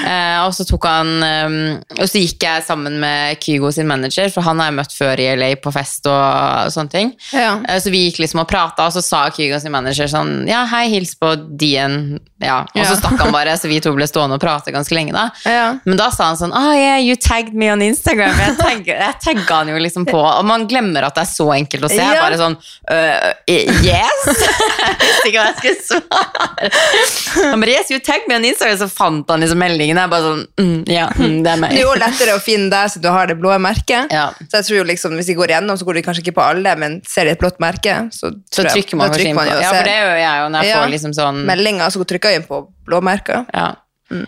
Eh, og så tok han um, Og så gikk jeg sammen med Kygo sin manager, for han har jeg møtt før i LA på fest og sånne ting. Ja. Eh, Så vi gikk liksom og prata, og så sa Kygo sin manager sånn Ja, hei, hils på Dean. Ja. Og så Ja. stakk han bare, så vi to ble stående og prate ganske lenge, da. Ja. Men da sa han sånn Oh yeah, you tagged me on Instagram. Jeg tagga, jeg tagga han jo liksom på, og man glemmer at det er så enkelt å se. Bare sånn «Øh, Yes! Jeg visste ikke hva jeg skulle svare. Han bare Yes, you tagged me on Instagram, så fant han liksom meldingen. Jeg bare sånn mm, Ja, mm, det er meg. Det er jo lettere å finne deg siden du har det blå merket. Ja. Så jeg tror jo liksom, Hvis de går gjennom, så går de kanskje ikke på alle, men ser de et blått merke, så, Så trykker man da inn jo Ja, for det gjør jeg jo når jeg Ja. får liksom sånn meldinger, så trykker jeg inn på blåmerker. Ja.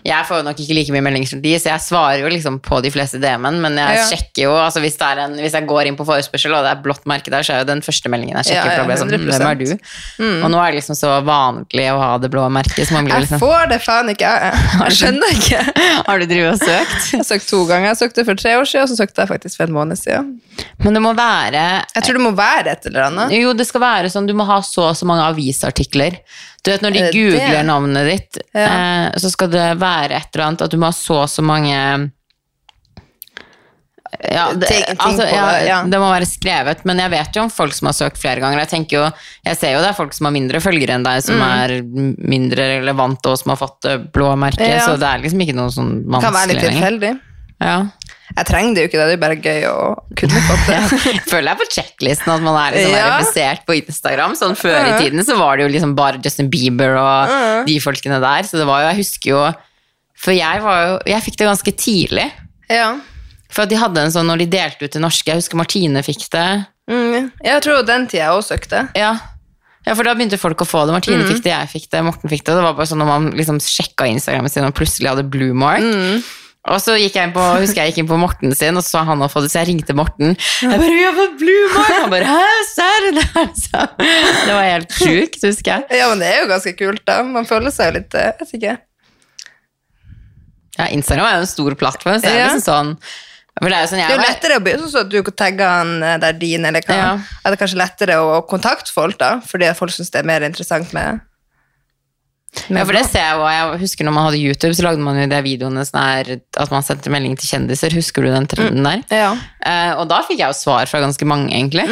Jeg får jo nok ikke like mye meldinger som de, så jeg svarer jo liksom på de fleste DM-en, men jeg Ja. sjekker jo, altså hvis, en, hvis jeg går inn på forespørsel, og det er blått merke der, så er jo den første meldingen jeg sjekker, Ja, ja, sånn, hvem er du? Og nå er det liksom så vanlig å ha det blå merket, så man blir Jeg liksom, får det faen ikke, jeg. Jeg skjønner ikke. har du drevet og søkt? Jeg har søkt to ganger. Jeg søkte for tre år siden, og så søkte jeg faktisk for en måned siden. Men det må være, Jeg tror det må være et eller annet. jo det skal være sånn, du må ha så og så mange avisartikler. Du vet når de Er googler det? navnet ditt, Ja. eh, så skal det være et eller annet, at du må ha så og så mange ja, det, altså, ja, det, må være skrevet, men jeg vet jo om folk som har søkt flere ganger. Jeg tenker jo, jeg ser jo det er folk som har mindre følgere enn deg, Mm. som er mindre relevante og som har fått det blå merket, Ja. så det er liksom ikke noe sånn vanskelig Det kan være litt tilfeldig. Ja. Jeg trenger det jo ikke, det er jo bare gøy å kunne fått det. Føler jeg på checklisten at man er liksom Ja. verifisert på Instagram. Sånn Før i tiden så var det jo liksom bare Justin Bieber og de folkene der. Så det var jo, jeg husker jo For jeg var jo Jeg fikk det ganske tidlig. Ja. For at de hadde en sånn når de delte ut til norske Jeg husker Martine fikk det. Mm. Jeg tror den tida jeg også søkte. Ja. ja, for da begynte folk å få det. Martine fikk det, jeg fikk det, Morten fikk det. Det var bare sånn når man liksom sjekka Instagrammen sin og plutselig hadde blue mark. Og så gikk jeg inn på, husker jeg gikk inn på Morten sin, og så han hadde fått det, så jeg ringte Morten. Jeg bare, 'Jeg har blue mark! Han bare, hæ, serr? Det Det var helt sjukt, husker jeg. Ja, men det er jo ganske kult, da. Man føler seg jo litt eh, Jeg vet ikke. Ja, Instagram er jo en stor plattform, så det er Ja. liksom sånn det er sånn Det er jo lettere å bli sånn at du tagger han eh, der din, eller hva. Ja. Er det kanskje lettere å kontakte folk, da? Fordi folk syns det er mer interessant med Ja, for det ser jeg jo. Jeg husker når man hadde YouTube, så lagde man jo de videoene sånn her at man sendte melding til kjendiser. Husker du den trenden der? Ja. Uh, og da fikk jeg jo svar fra ganske mange, egentlig.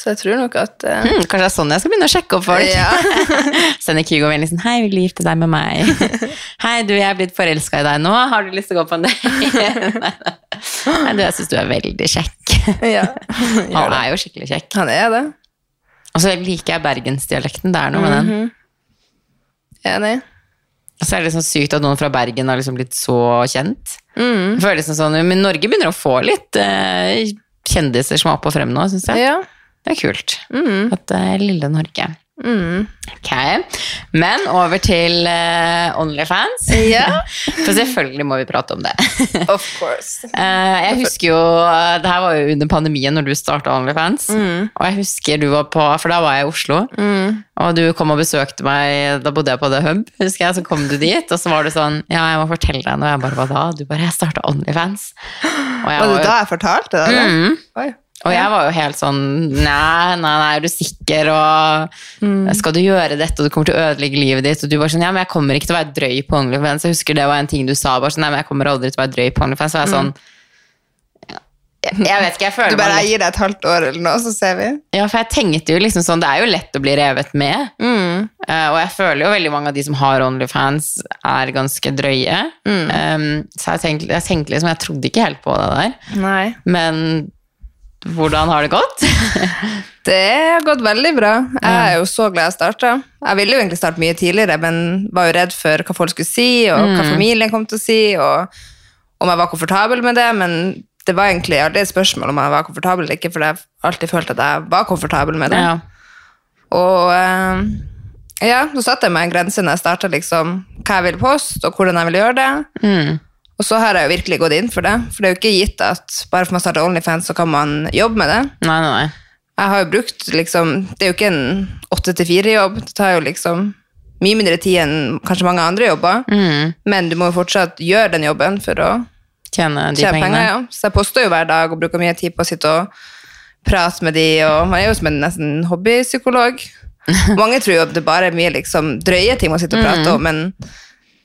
Så jeg tror nok at uh... Hmm, kanskje det er sånn jeg skal begynne å sjekke opp folk. Ja. Sender Kygo en liksom Hei, vil du gifte deg med meg? Hei, du, jeg er blitt forelska i deg nå. Har du lyst til å gå på en date? Nei, du, jeg syns du er veldig kjekk. ja. Han er jo skikkelig kjekk. Han er det. Og så liker jeg bergensdialekten. Det er noe med den. Mhm. Enig. Og så er det liksom sykt at noen fra Bergen har liksom blitt så kjent. Mm. Det føles som sånn, Men Norge begynner å få litt eh, kjendiser som er oppe og frem nå, syns jeg. Ja. Det er kult. Mm. At det er lille Norge. Mm. Ok, Men over til uh, Onlyfans. Ja. For selvfølgelig må vi prate om det. Of course. Uh, jeg husker jo eh, Det her var jo under pandemien når du starta Onlyfans. Mm. Og jeg husker du var på For da var jeg i Oslo. Og du kom og besøkte meg, da bodde jeg på The Hub, husker jeg. Så kom du dit, og så var du sånn Ja, jeg må fortelle deg noe. Jeg bare Hva da? Du bare Jeg starta Onlyfans. Og jeg Var det jo- da jeg fortalte det? Mm. Oi. Og jeg var jo helt sånn Nei, nei, nei, er du sikker? Og Mm. skal du gjøre dette, og du kommer til å ødelegge livet ditt? Og du var sånn Ja, men jeg kommer ikke til å være drøy på OnlyFans. Jeg husker det var en ting du sa. bare sånn, Nei, men jeg kommer aldri til å være drøy på OnlyFans. Så jeg er sånn jeg, vet ikke, jeg føler Mm. Du bare meg gir deg et halvt år eller noe, så ser vi. Ja, for jeg tenkte jo liksom sånn Det er jo lett å bli revet med. Mm. Uh, og jeg føler jo veldig mange av de som har Onlyfans, er ganske drøye. Mm. Um, så jeg tenkte, jeg tenkte liksom Jeg trodde ikke helt på det der. Nei. Men hvordan har det gått? Det har gått veldig bra. Jeg er jo så glad jeg starta. Jeg ville jo egentlig starte mye tidligere, men var jo redd for hva folk skulle si, og hva familien kom til å si, og om jeg var komfortabel med det. Men det var egentlig aldri et spørsmål om jeg var komfortabel eller ikke, for jeg alltid følt at jeg var komfortabel med det. ja. Og eh, ja, så satte jeg meg en grense når jeg starta liksom, hva jeg ville poste, og hvordan jeg ville gjøre det. Mm. Og så har jeg jo virkelig gått inn for det, for det er jo ikke gitt at bare for man starter Onlyfans, så kan man jobbe med det. Nei, nei, nei. Jeg har jo brukt liksom Det er jo ikke en åtte til fire-jobb. Det tar jo liksom mye mindre tid enn kanskje mange andre jobber. Mm. Men du må jo fortsatt gjøre den jobben for å Tjene de tjene pengene. penger. Ja. Så jeg poster jo hver dag og bruker mye tid på å sitte og prate med de, og man er jo som en nesten hobbypsykolog. Mange tror jo at det bare er mye liksom, drøye ting man sitter og prater om, men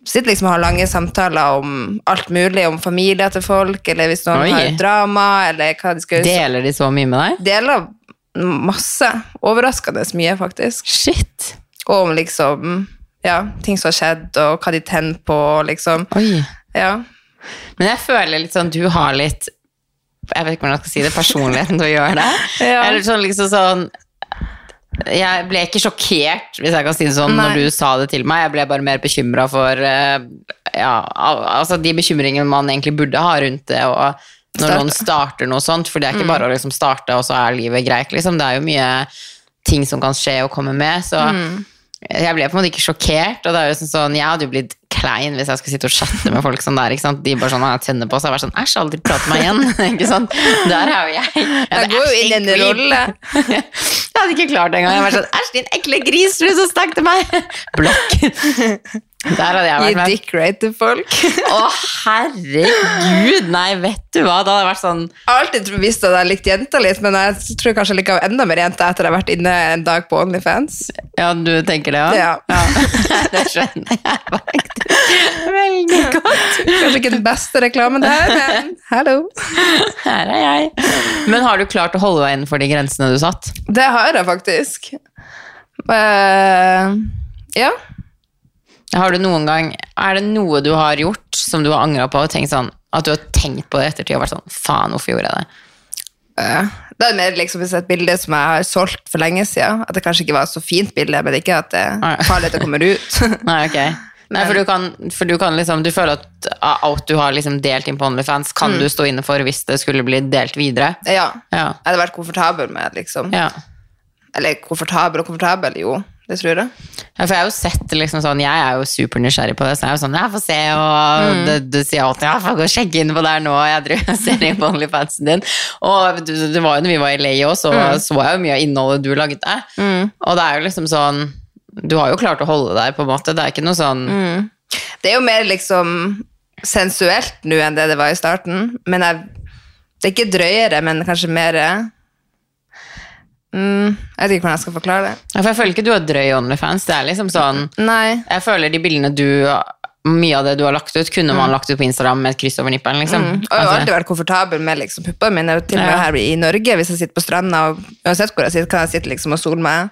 sitter liksom og har lange samtaler om alt mulig, om familier til folk, eller hvis noen Oi. har drama, eller hva de skal Deler de så mye med deg? Deler masse. Overraskende mye, faktisk. Shit. Og om liksom ja, ting som har skjedd, og hva de tenner på, liksom. Oi. Ja. Men jeg føler litt sånn, du har litt Jeg vet ikke hvordan jeg skal si det, personligheten til å gjøre det. Ja. Eller sånn liksom sånn Jeg ble ikke sjokkert, hvis jeg kan si det sånn, Nei. når du sa det til meg. Jeg ble bare mer bekymra for eh, ja, altså de bekymringene man egentlig burde ha rundt det. og når Start. noen starter noe sånt, for det er ikke bare å liksom starte, og så er livet greit. Liksom. Det er jo mye ting som kan skje og komme med. Så jeg ble på en måte ikke sjokkert. Og det er jo sånn, sånn, jeg hadde jo blitt klein hvis jeg skulle sitte og chatte med folk sånn der. ikke sant? De bare sånn, «Ah, jeg tenner på seg. Jeg var sånn, æsj, aldri prate med meg igjen. ikke sant? Der er jo jeg. Jeg, Jeg går jo inn i den rollen. jeg hadde ikke klart det engang. Jeg var sånn, æsj, din ekle gris, du er så sterk til meg. Blokk. Der hadde jeg vært med. dick-rate til folk. Å, herregud. Nei, vet du hva? Da hadde vært sånn, Jeg har alltid visst at jeg likte jenter litt, men jeg tror kanskje jeg liker enda mer jenter etter jeg har vært inne en dag på Onlyfans. ja, du tenker det, ja? Ja. det skjønner jeg faktisk. Veldig godt. Kanskje ikke den beste reklamen der, men hallo. Her er jeg. Men har du klart å holde deg innenfor de grensene du satt? Det har jeg faktisk. Uh, ja. Har du noen gang, Er det noe du har gjort som du har angra på, og tenkt sånn, at du har tenkt på det i ettertid og vært sånn Faen, hvorfor gjorde jeg det? Eh, det er mer liksom hvis et bilde som jeg har solgt for lenge siden. At det kanskje ikke var et så fint bilde, men ikke at det er farlig at det kommer ut. Nei, ok. Nei, for du kan, for du kan liksom Du føler at alt du har liksom delt inn på OnlyFans, kan du stå inne for hvis det skulle bli delt videre? ja. Ja. Jeg hadde vært komfortabel med liksom. ja. Eller komfortabel og komfortabel, jo. Det tror jeg. Ja, for jeg har jo sett liksom sånn, jeg er jo supernysgjerrig på det, så jeg er jo sånn, jeg får se, og mm. du sier alltid, jeg får gå og sjekke inn på der nå, jeg driver ser inn på OnlyFansen din. Og du, det var jo når vi var i LA òg, så så jeg jo mye av innholdet du lagde. Og det er jo liksom sånn, du har jo klart å holde deg på en måte, det er ikke noe sånn, Det er jo mer liksom sensuelt nå enn det det var i starten. Men jeg, det er ikke drøyere, men kanskje mer mm, Jeg vet ikke hvordan jeg skal forklare det. Ja, for jeg føler ikke du har drøy OnlyFans, det er liksom sånn, Nei. jeg føler de bildene du, mye av det du har lagt ut, kunne man lagt ut på Instagram med et kryss over nippelen. liksom. Mm. Og jeg har Altså- alltid vært komfortabel med liksom, puppene mine. Til og med Ja. her i Norge, hvis jeg sitter på stranda, og uansett hvor jeg sitter, kan jeg sitte liksom og sole meg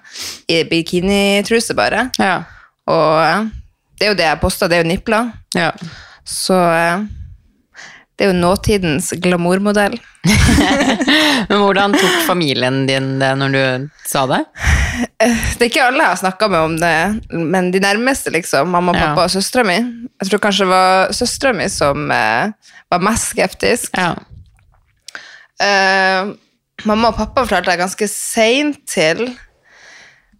i bikinitruse bare. ja, Og det er jo det jeg poster, det er jo nipler. ja. Så det er jo nåtidens glamourmodell. Men hvordan tok familien din det når du sa det? Det er ikke alle jeg har snakka med om det, men de nærmeste, liksom. Mamma, Ja. pappa og søstera mi. Jeg tror kanskje det var søstera mi som eh, var mest skeptisk. Ja. Eh, mamma og pappa fortalte jeg ganske seint til,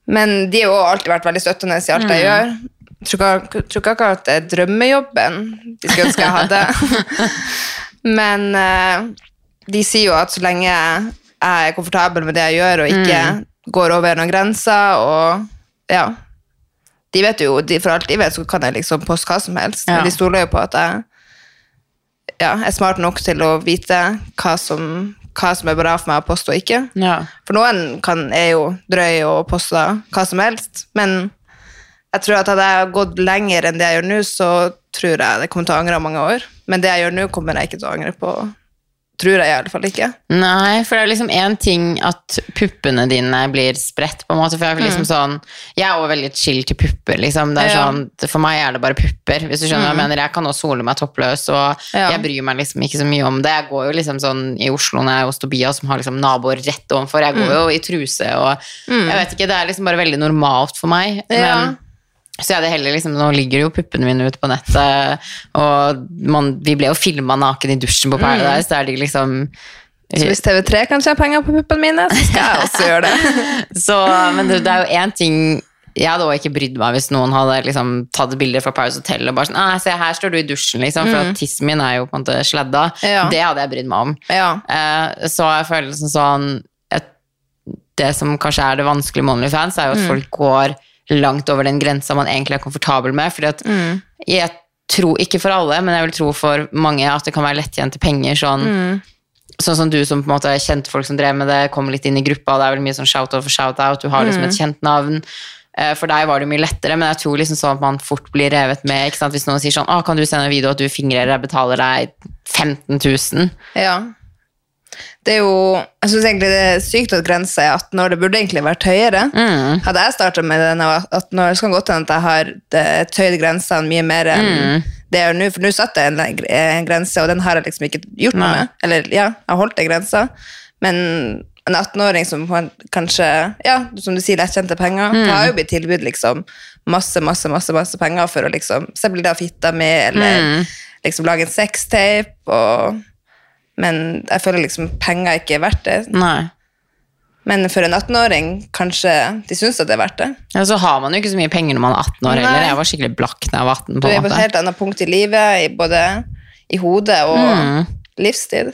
men de har jo alltid vært veldig støttende i alt jeg gjør. Tror ikke, akkurat det er drømmejobben de skulle ønske jeg hadde. men eh, de sier jo at så lenge jeg er komfortabel med det jeg gjør, og ikke går over noen grenser, og ja De vet jo, de, For alt de vet, så kan jeg liksom poste hva som helst. Ja. Men de stoler jo på at jeg ja, er smart nok til å vite hva som, hva som er bra for meg å poste og ikke. ja. For noen kan, er jo drøy og poster hva som helst, men jeg tror at hadde jeg gått lenger enn det jeg gjør nå, så tror jeg det kommer til å angre mange år. Men det jeg gjør nå, kommer jeg ikke til å angre på. Tror jeg i alle fall ikke. Nei, for det er liksom én ting at puppene dine blir spredt, på en måte. For jeg er liksom sånn Jeg er også veldig chill til pupper, liksom. Det er Ja. sånn, for meg er det bare pupper, hvis du skjønner hva jeg mener. Jeg kan også sole meg toppløs, og Ja. jeg bryr meg liksom ikke så mye om det. Jeg går jo liksom sånn i Oslo når jeg er hos Tobias, som har liksom naboer rett ovenfor. Jeg går jo i truse, og jeg vet ikke, det er liksom bare veldig normalt for meg. Ja. Men så jeg hadde heller liksom, Nå ligger jo puppene mine ute på nettet, og man, vi ble jo filma naken i dusjen på Paradise. Der de liksom Så hvis TV3 kan tjene penger på puppene mine, så skal jeg også gjøre det. Så, men det, det er jo én ting Jeg hadde også ikke brydd meg hvis noen hadde liksom tatt bilder fra Paradise Hotel og bare sånn «Ah, Se, her står du i dusjen, liksom, for at tissen min er jo på en måte sladda. Ja. Det hadde jeg brydd meg om. Ja. Eh, så jeg føler liksom sånn Det som kanskje er det vanskelige med OnlyFans, er jo at folk går langt over den grensa man egentlig er komfortabel med. Fordi at jeg tror, ikke for alle, men jeg vil tro for mange at det kan være lettjente penger. sånn sånn som du som på en måte kjente folk som drev med det, kom litt inn i gruppa, det er vel mye sånn shout-out for shout-out, du har liksom et kjent navn. Eh, For deg var det mye lettere, men jeg tror liksom sånn at man fort blir revet med. ikke sant? Hvis noen sier sånn 'Å, 'Kan du sende en video at du fingrer, jeg betaler deg 15 000'? Ja. Det er jo Jeg syns egentlig det er sykt at grensa er 18 år. Det burde egentlig vært høyere. Mm. Hadde jeg starta med den jeg 18 år, så kan det godt hende at jeg har det- tøyd grensene mye mer enn Mm. det jeg gjør nå. For nå satte jeg en, en grense, og den har jeg liksom ikke gjort noe med. Eller ja, jeg holdt den grensa. Men en 18-åring som kanskje, ja, som du sier, lettjente penger, Mm. har jo blitt tilbudt liksom masse, masse, masse, masse penger for å liksom se bilder av fitta mi, eller Mm. liksom lage en sextape, og men jeg føler liksom penger ikke er verdt det. Nei. Men for en 18-åring, kanskje de syns at det er verdt det. Ja, så har man jo ikke så mye penger når man er 18 år Nei. heller. Jeg var skikkelig blakk da jeg var 18. Du er på et helt annet punkt i livet, i både i hodet og Mm. livstid.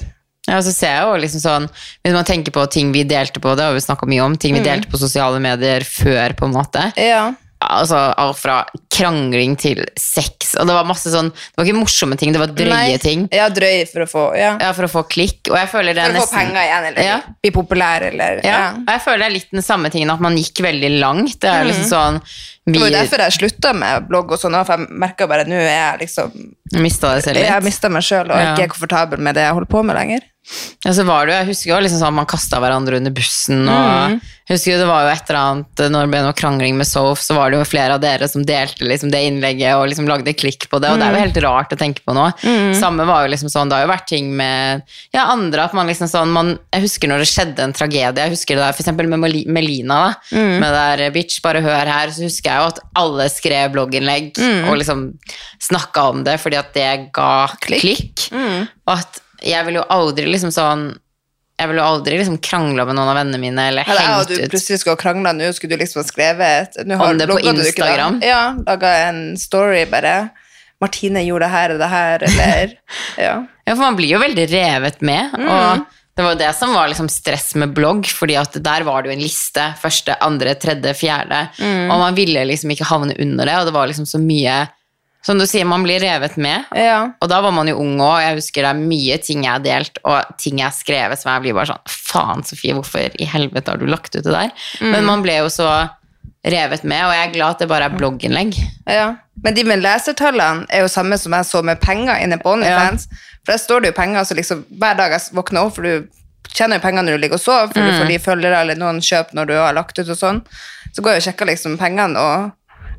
Ja, så ser jeg jo liksom sånn, Hvis man tenker på ting vi delte på, det har vi snakka mye om, Mm. ting vi delte på sosiale medier før, på en måte. Ja. Altså alt fra krangling til sex. Og det var masse sånn Det var ikke morsomme ting, det var drøye Nei. ting. Ja, drøy for å få ja. Ja, For å få klikk. Og jeg føler det For å få penger igjen, eller Ja. bli populær, eller ja. Og jeg føler det er litt den samme tingen at man gikk veldig langt. Det er liksom sånn Vi Mm. Det var jo derfor jeg slutta med blogg og sånn, for jeg merka bare nå er jeg liksom mista deg selv Jeg litt. mista meg sjøl og ikke er komfortabel med det jeg holder på med lenger. Ja, så var det jo, jeg husker jo liksom sånn man kasta hverandre under bussen. Og Mm. jeg husker jo det var jo et eller annet Når det ble noe krangling med Sof, så var det jo flere av dere som delte liksom det innlegget og liksom lagde klikk på det. Og det er jo Mm. helt rart å tenke på nå. Samme var jo liksom sånn, det har jo vært ting med ja, andre at man liksom sånn man, Jeg husker når det skjedde en tragedie. Jeg husker det der eksempel med Melina. da, Mm. Med der bitch, bare hør her. Så husker jeg jo at alle skrev blogginnlegg Mm. og liksom snakka om det fordi at det ga klikk. Mm. Og at jeg vil jo aldri liksom sånn Jeg vil jo aldri liksom krangle med noen av vennene mine eller hengt ja, du ut plutselig skulle krangla nå, skulle du liksom ha skrevet har- Om det på? Instagram? Ja, laga en story bare 'Martine gjorde det her og det her', eller Ja. Ja, for man blir jo veldig revet med. Mm. Og det var det som var liksom stress med blogg, fordi at der var det jo en liste. Første, andre, tredje, fjerde. Mm. Og man ville liksom ikke havne under det, og det var liksom så mye Som du sier, man blir revet med. ja. Og da var man jo ung òg, jeg husker det er mye ting jeg har delt, og ting jeg har skrevet som jeg blir bare sånn Faen, Sofie, hvorfor i helvete har du lagt ut det der? Mm. Men man ble jo så revet med, og jeg er glad at det bare er blogginnlegg. Ja, men de med lesertallene er jo samme som jeg så med penger inne på OnlyFans. For der står det jo penger, så liksom hver dag jeg våkner opp, for du tjener jo penger når du ligger og sover, for du får de følgere eller noen kjøp når du har lagt ut og sånn. Så går jeg og sjekker liksom pengene, og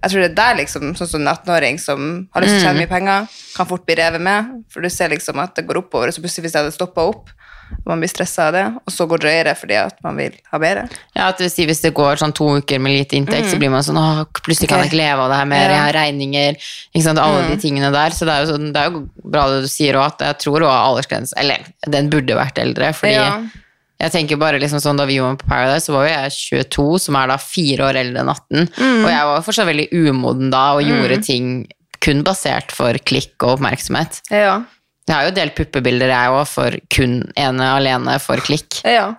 jeg tror det er der liksom, sånn som en 18-åring som har lyst til å tjene mye penger, kan fort bli revet med, for du ser liksom at det går oppover, og så plutselig hvis jeg hadde stoppa opp, man blir stresset av det, og så går drøyere fordi at man vil ha bedre. Ja, at det vil si Hvis det går sånn to uker med lite inntekt, så blir man sånn Åh, plutselig kan jeg ikke leve av det her mer, Ja. jeg har regninger ikke sant, Alle de tingene der. Så det er jo, sånn, det er jo bra det du sier òg, at jeg tror òg aldersgrensen Eller den burde vært eldre, fordi Ja. Jeg tenker bare liksom sånn Da vi var på Paradise, så var jo jeg 22, som er da fire år eldre enn 18. Mm. Og jeg var fortsatt veldig umoden da og gjorde ting kun basert for klikk og oppmerksomhet. Ja. Jeg har jo delt puppebilder, jeg òg, for kun ene alene for klikk. Ja.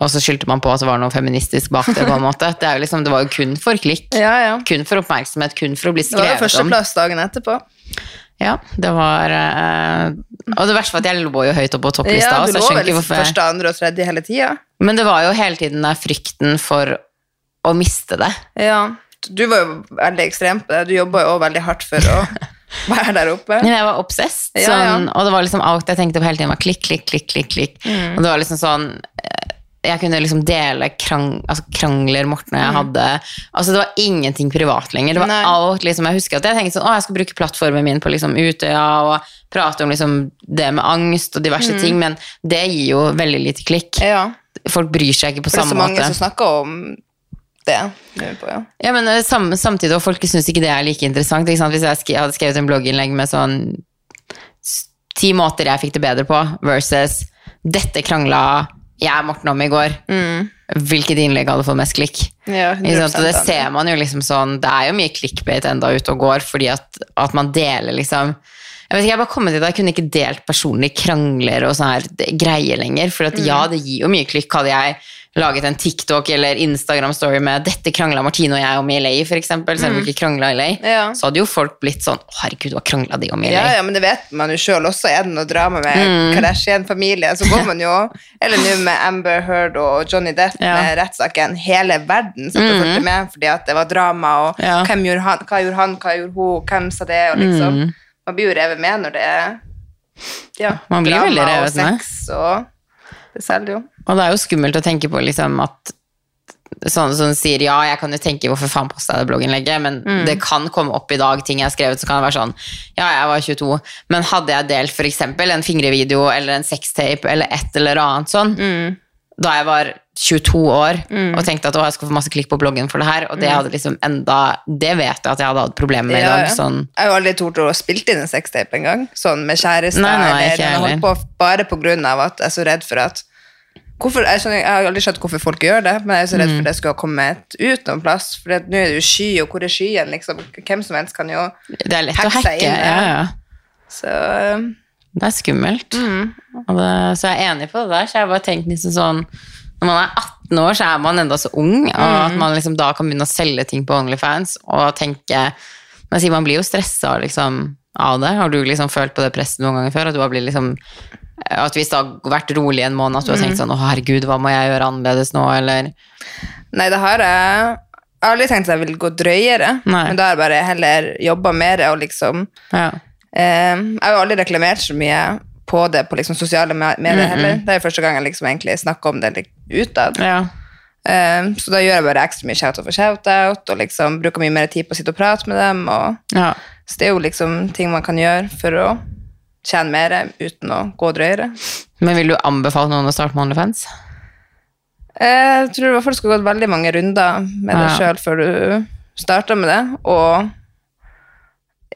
Og så skyldte man på at det var noe feministisk bak det. på en måte. Det, liksom, det var jo kun for klikk. Ja, ja. Kun for oppmerksomhet, kun for å bli skrevet om. Det var jo førsteplass dagen etterpå. Ja, det var eh, Og det verste var at jeg lå jo høyt oppe på topplista. Ja, du lå vel første, andre og tredje hele tida. Men det var jo hele tiden der frykten for å miste det. Ja. Du var jo veldig ekstrem på det. Du jobba jo også veldig hardt for å være der oppe. Men jeg var obsessed. Ja, ja. Sånn, Og det var liksom alt jeg tenkte på hele tiden, var klikk, klikk, klikk. klikk, klikk. Mm. Og det var liksom sånn Jeg kunne liksom dele krang, altså krangler Morten og jeg hadde. Altså Det var ingenting privat lenger. Det var Mm. Nei. alt liksom Jeg husker at jeg tenkte sånn Å, jeg skal bruke plattformen min på liksom Utøya og prate om liksom det med angst og diverse ting, men det gir jo veldig lite klikk. Mm. Ja. Folk bryr seg ikke på samme For det er så mange måte. som snakker om det. på, ja. Ja, men eh, sam, samtidig, og folk syns ikke det er like interessant. Hvis jeg skri, hadde skrevet en blogginnlegg med sånn ti måter jeg fikk det bedre på, versus dette krangla jeg og Morten om i går. Hvilket innlegg hadde fått mest klikk? Ja, det ser man jo liksom sånn Det er jo mye clickbait enda ute og går, fordi at, at man deler liksom jeg vet ikke, jeg bare kommet til at jeg kunne ikke delt personlige krangler og sånne her greier lenger. For at ja, det gir jo mye klikk. Hadde jeg laget en TikTok eller Instagram-story med 'dette krangla Martine og jeg om i LA', eksempel, selv om vi ikke krangla i LA, Mm. Ja. så hadde jo folk blitt sånn 'Å, herregud, hva krangla de om i Ja, LA?' ja, men det vet man jo sjøl også. Er det noe drama med Mm. Kardashian-familien, så går man jo Eller nå med Amber Heard og Johnny Depp Ja. Mm. med rettssaken. Hele verden satt og fulgte med fordi at det var drama, og Ja. hvem gjorde han, hva gjorde han, hva gjorde hun, hvem sa det, og liksom Mm. Man blir jo revet med når det er ja, Man blir drama veldig og med. sex, og det selger jo. Og det er jo skummelt å tenke på liksom at sånn som sier ja, jeg kan jo tenke hvorfor faen posta jeg det blogginnlegget, men Mm. det kan komme opp i dag ting jeg har skrevet, så kan det være sånn ja, jeg var 22, men hadde jeg delt eksempel en fingrevideo eller en sextape eller et eller annet sånn, Mm. da jeg var 22 år og tenkte at å, jeg skal få masse klikk på bloggen for det her, og det hadde liksom enda Det vet jeg at jeg hadde hatt problemer med i Mm. Dag. Sånn, Jeg har jo aldri tort å spille inn en sextape engang, sånn med kjæreste Nei, nei, eller holdt på bare på grunn av at jeg er så redd for at hvorfor, jeg, skjønner, jeg har aldri skjønt hvorfor folk gjør det, men jeg er så Mm. redd for det skulle ha kommet ut noen plass. For nå er det jo sky, og hvor er skyen? Liksom? Hvem som helst kan jo det er lett Hacke å hacke. inn, ja. Ja. Så Det er skummelt. Mm. Det, så jeg er enig på det der. Så jeg har bare tenkt liksom sånn Når man er 18 år, så er man enda så ung, og Mm. at man liksom da kan begynne å selge ting på Onlyfans og tenke Men jeg sier man blir jo stressa liksom, av det. Har du liksom følt på det presset noen ganger før? At du har blitt liksom at hvis det har vært rolig en måned, at du har Mm. tenkt sånn 'Å, herregud, hva må jeg gjøre annerledes nå?' Eller Nei, det har jeg aldri tenkt at jeg vil gå drøyere, Nei. men da har jeg bare heller jobba mer og liksom Ja. Eh, jeg har jo aldri reklamert så mye på det på liksom sosiale me- medier heller. Det er jo første gang jeg liksom egentlig snakker om det utad. ja. Eh, så da gjør jeg bare ekstra mye shout-out for shout-out, og liksom bruker mye mer tid på å sitte og prate med dem. Og, ja. så det er jo liksom ting man kan gjøre for å tjene mer uten å gå drøyere. Men vil du anbefale noen å starte med Onlyfans? Jeg tror i hvert fall det skal gått veldig mange runder med deg Ja. sjøl før du starter med det. Og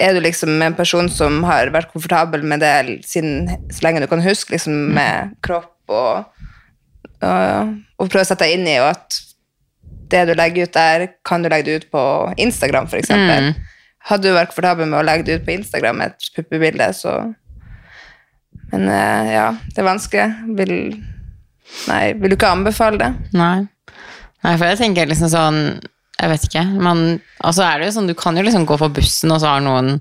er du liksom en person som har vært komfortabel med det siden så lenge du kan huske, liksom med kropp og, og, og prøve å sette deg inn i og at det du legger ut der, kan du legge det ut på Instagram, f.eks. Mm. Hadde du vært komfortabel med å legge det ut på Instagram, et puppebilde, så Men eh, ja, det er vanskelig. Vil Nei, vil du ikke anbefale det? Nei. Nei, for jeg tenker liksom sånn Jeg vet ikke. men altså er det jo sånn, du kan jo liksom gå på bussen, og så har noen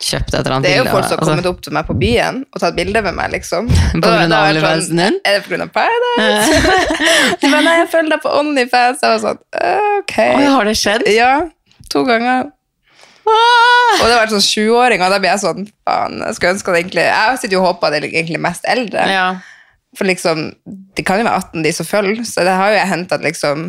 kjøpt et eller annet Det er jo folk som har altså. kommet opp til meg på byen og tatt bilde med meg, liksom. På grunn av vært OnlyFansen din? Er det på grunn av Paradise? De bare, nei, jeg følger deg på Onlyfans. Var sånn, ok. Oi, har det skjedd? Ja, to ganger. Og det har vært sånn 20-åring, og da blir jeg sånn, faen, jeg skulle ønske at egentlig, jeg sitter jo og håper at det er egentlig mest eldre. Ja. For liksom, de kan jo være 18 de som følger, så det har jo jeg hentet at liksom,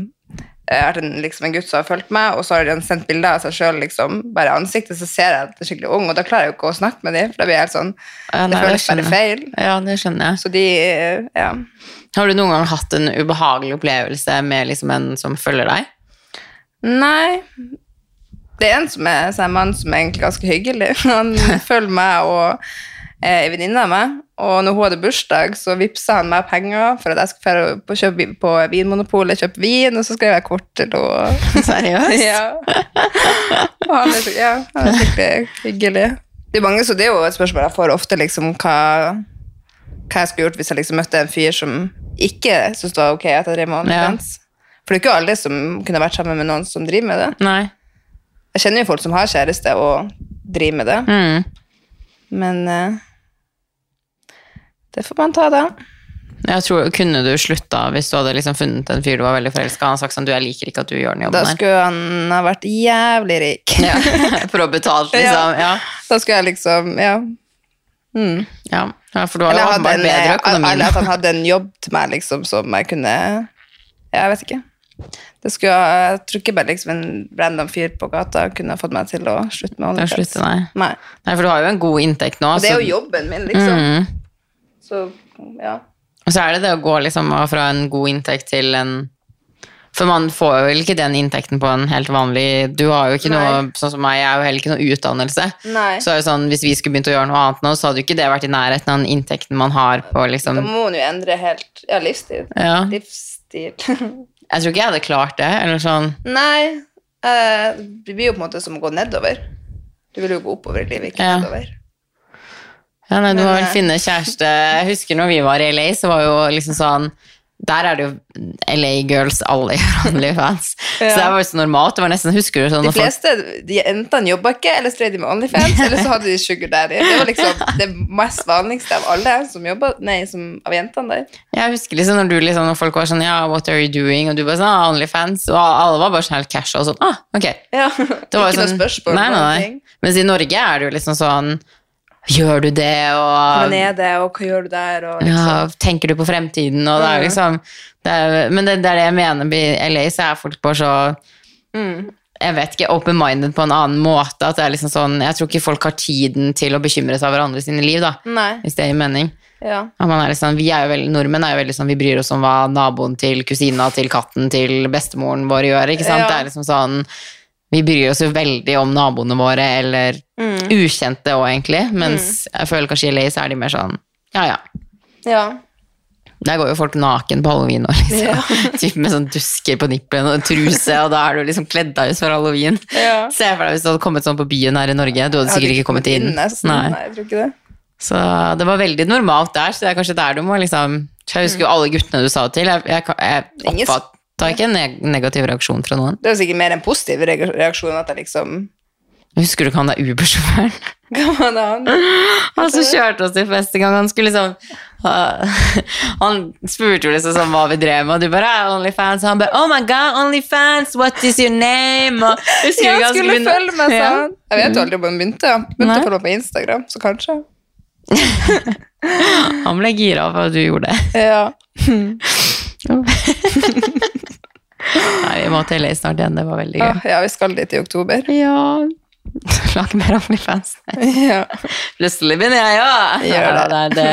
vært en, liksom en gutt som har følt meg, og så har de sendt bilder av seg selv, liksom, bare ansiktet, så ser jeg at det er skikkelig ung, og da klarer jeg jo ikke å snakke med dem, for da blir jeg helt sånn, Ja, det nei, føles bare feil. Ja, det skjønner jeg. Så de, ja. Har du noen gang hatt en ubehagelig opplevelse med liksom en som følger deg? Nei, det er en som er er en mann som er egentlig ganske hyggelig. Han følger meg og er en venninne av meg. Og når hun hadde bursdag, så vippsa han meg penger for at jeg skulle få på, kjøpe, på Vinmonopolet kjøpe vin, og så skrev jeg kort til henne. Seriøst? ja. Og han er, ja, han er skikkelig hyggelig. Det er, mange, så det er jo et spørsmål jeg får ofte, liksom, hva, hva jeg skulle gjort hvis jeg liksom møtte en fyr som ikke syntes det var ok at jeg drev med Ja. For det er ikke alle som kunne vært sammen med noen som driver med det. Nei. Jeg kjenner jo folk som har kjæreste og driver med det, Mm. men uh, det får man ta, da. Jeg tror, Kunne du slutta hvis du hadde liksom funnet en fyr du var veldig forelska i? Han sagt sånn, du, jeg liker ikke at du gjør den Da jobben her. skulle han ha vært jævlig rik. Ja. For å betale, liksom. Ja. Da skulle jeg liksom, ja. Mm. Ja. ja, for du har jo åpenbart bedre økonomi. eller at han hadde en jobb til meg liksom, som jeg kunne jeg vet ikke. Det skulle, jeg tror ikke bare liksom en random fyr på gata kunne fått meg til å slutte med OnlyFans. nei. Nei. Nei, for du har jo en god inntekt nå. Og det er jo jobben min, liksom. Mm. Så, ja. Og så er det det å gå liksom fra en god inntekt til en For man får jo vel ikke den inntekten på en helt vanlig Du har jo ikke noe, sånn som meg, jeg har jo heller ikke noe utdannelse. Nei. Så er det sånn, Hvis vi skulle begynt å gjøre noe annet nå, så hadde jo ikke det vært i nærheten av den inntekten man har på liksom Da må man jo endre helt Ja, livsstil. Ja. Livsstil. Jeg tror ikke jeg hadde klart det. eller sånn. Nei, eh, det blir jo på en måte som å gå nedover. Du vil jo gå oppover i livet, ikke Ja. nedover. Ja, nei, Du må vel eh, finne kjæreste Jeg husker når vi var i LA, så var jo liksom sånn der er det jo LA Girls, alle gjør OnlyFans. Så det var jo så normalt. Det var nesten, Husker du sånn De fleste de enten jobba ikke, eller så drev de med OnlyFans, eller så hadde de Sugar Daddy. Det var liksom det mest vanligste av alle som jobba, nei, som, av jentene der. Jeg husker liksom når, du liksom, når folk var sånn Ja, what are you doing? Og du bare sånn ah, Onlyfans. Og alle var bare sånn helt casual. Sånn, ah, ok. Ja. Det var ikke sånn, noe spørsmål. Nei, nei, nei. Mens i Norge er det jo liksom sånn Gjør du det, Hvordan og er det, og hva gjør du der, og liksom. ja, tenker du på fremtiden, og det er Mm. liksom det er, Men det, det er det jeg mener. med LA så er folk bare så Mm. jeg vet ikke, open-minded på en annen måte. At det er liksom sånn, jeg tror ikke folk har tiden til å bekymre seg over andre sine liv, da, Nei. hvis det gir mening. Ja. Er liksom, vi er jo veldig, Nordmenn er jo veldig sånn, vi bryr oss om hva naboen til kusina til katten til bestemoren vår gjør. ikke sant? Ja. Det er liksom sånn, Vi bryr oss jo veldig om naboene våre, eller Mm. ukjente òg, egentlig. Mens jeg føler kanskje i LA så er de mer sånn ja ja. ja. Der går jo folk naken på halloween og liksom. Ja. Typ med sånn dusker på nippelen og truse, og da er du liksom kledd deg ut for halloween. Ja. Se for deg hvis du hadde kommet sånn på byen her i Norge. Du hadde sikkert ikke kommet inn. nesten. Nei. Nei, jeg tror ikke det. Så det var veldig normalt der, så det er kanskje der du må liksom Jeg husker jo alle guttene du sa det til. Jeg, jeg, jeg Ingen- var ikke en neg negativ reaksjon fra noen. Det var sikkert mer en positiv re- reaksjon at jeg liksom Husker du ikke han der Uber-sjåføren? Det han? Han som kjørte oss til fest en gang, han skulle liksom uh, Han spurte jo liksom sånn hva vi drev med, og du bare er Onlyfans, og han bare Oh my god, Onlyfans, what is your name? Og, husker Ja, han han skulle begynne- følge meg, sa Ja. han. Jeg vet jo aldri om han begynte. Han begynte Nei. å følge meg på Instagram, så kanskje. Han ble gira for at du gjorde det. Ja. Nei, vi må til LA snart igjen, det var veldig Ah, gøy. ja, vi skal dit i oktober. Ja Lag mer Onlyfans. Ja. Plutselig begynner jeg, ja! Gjør det. Det,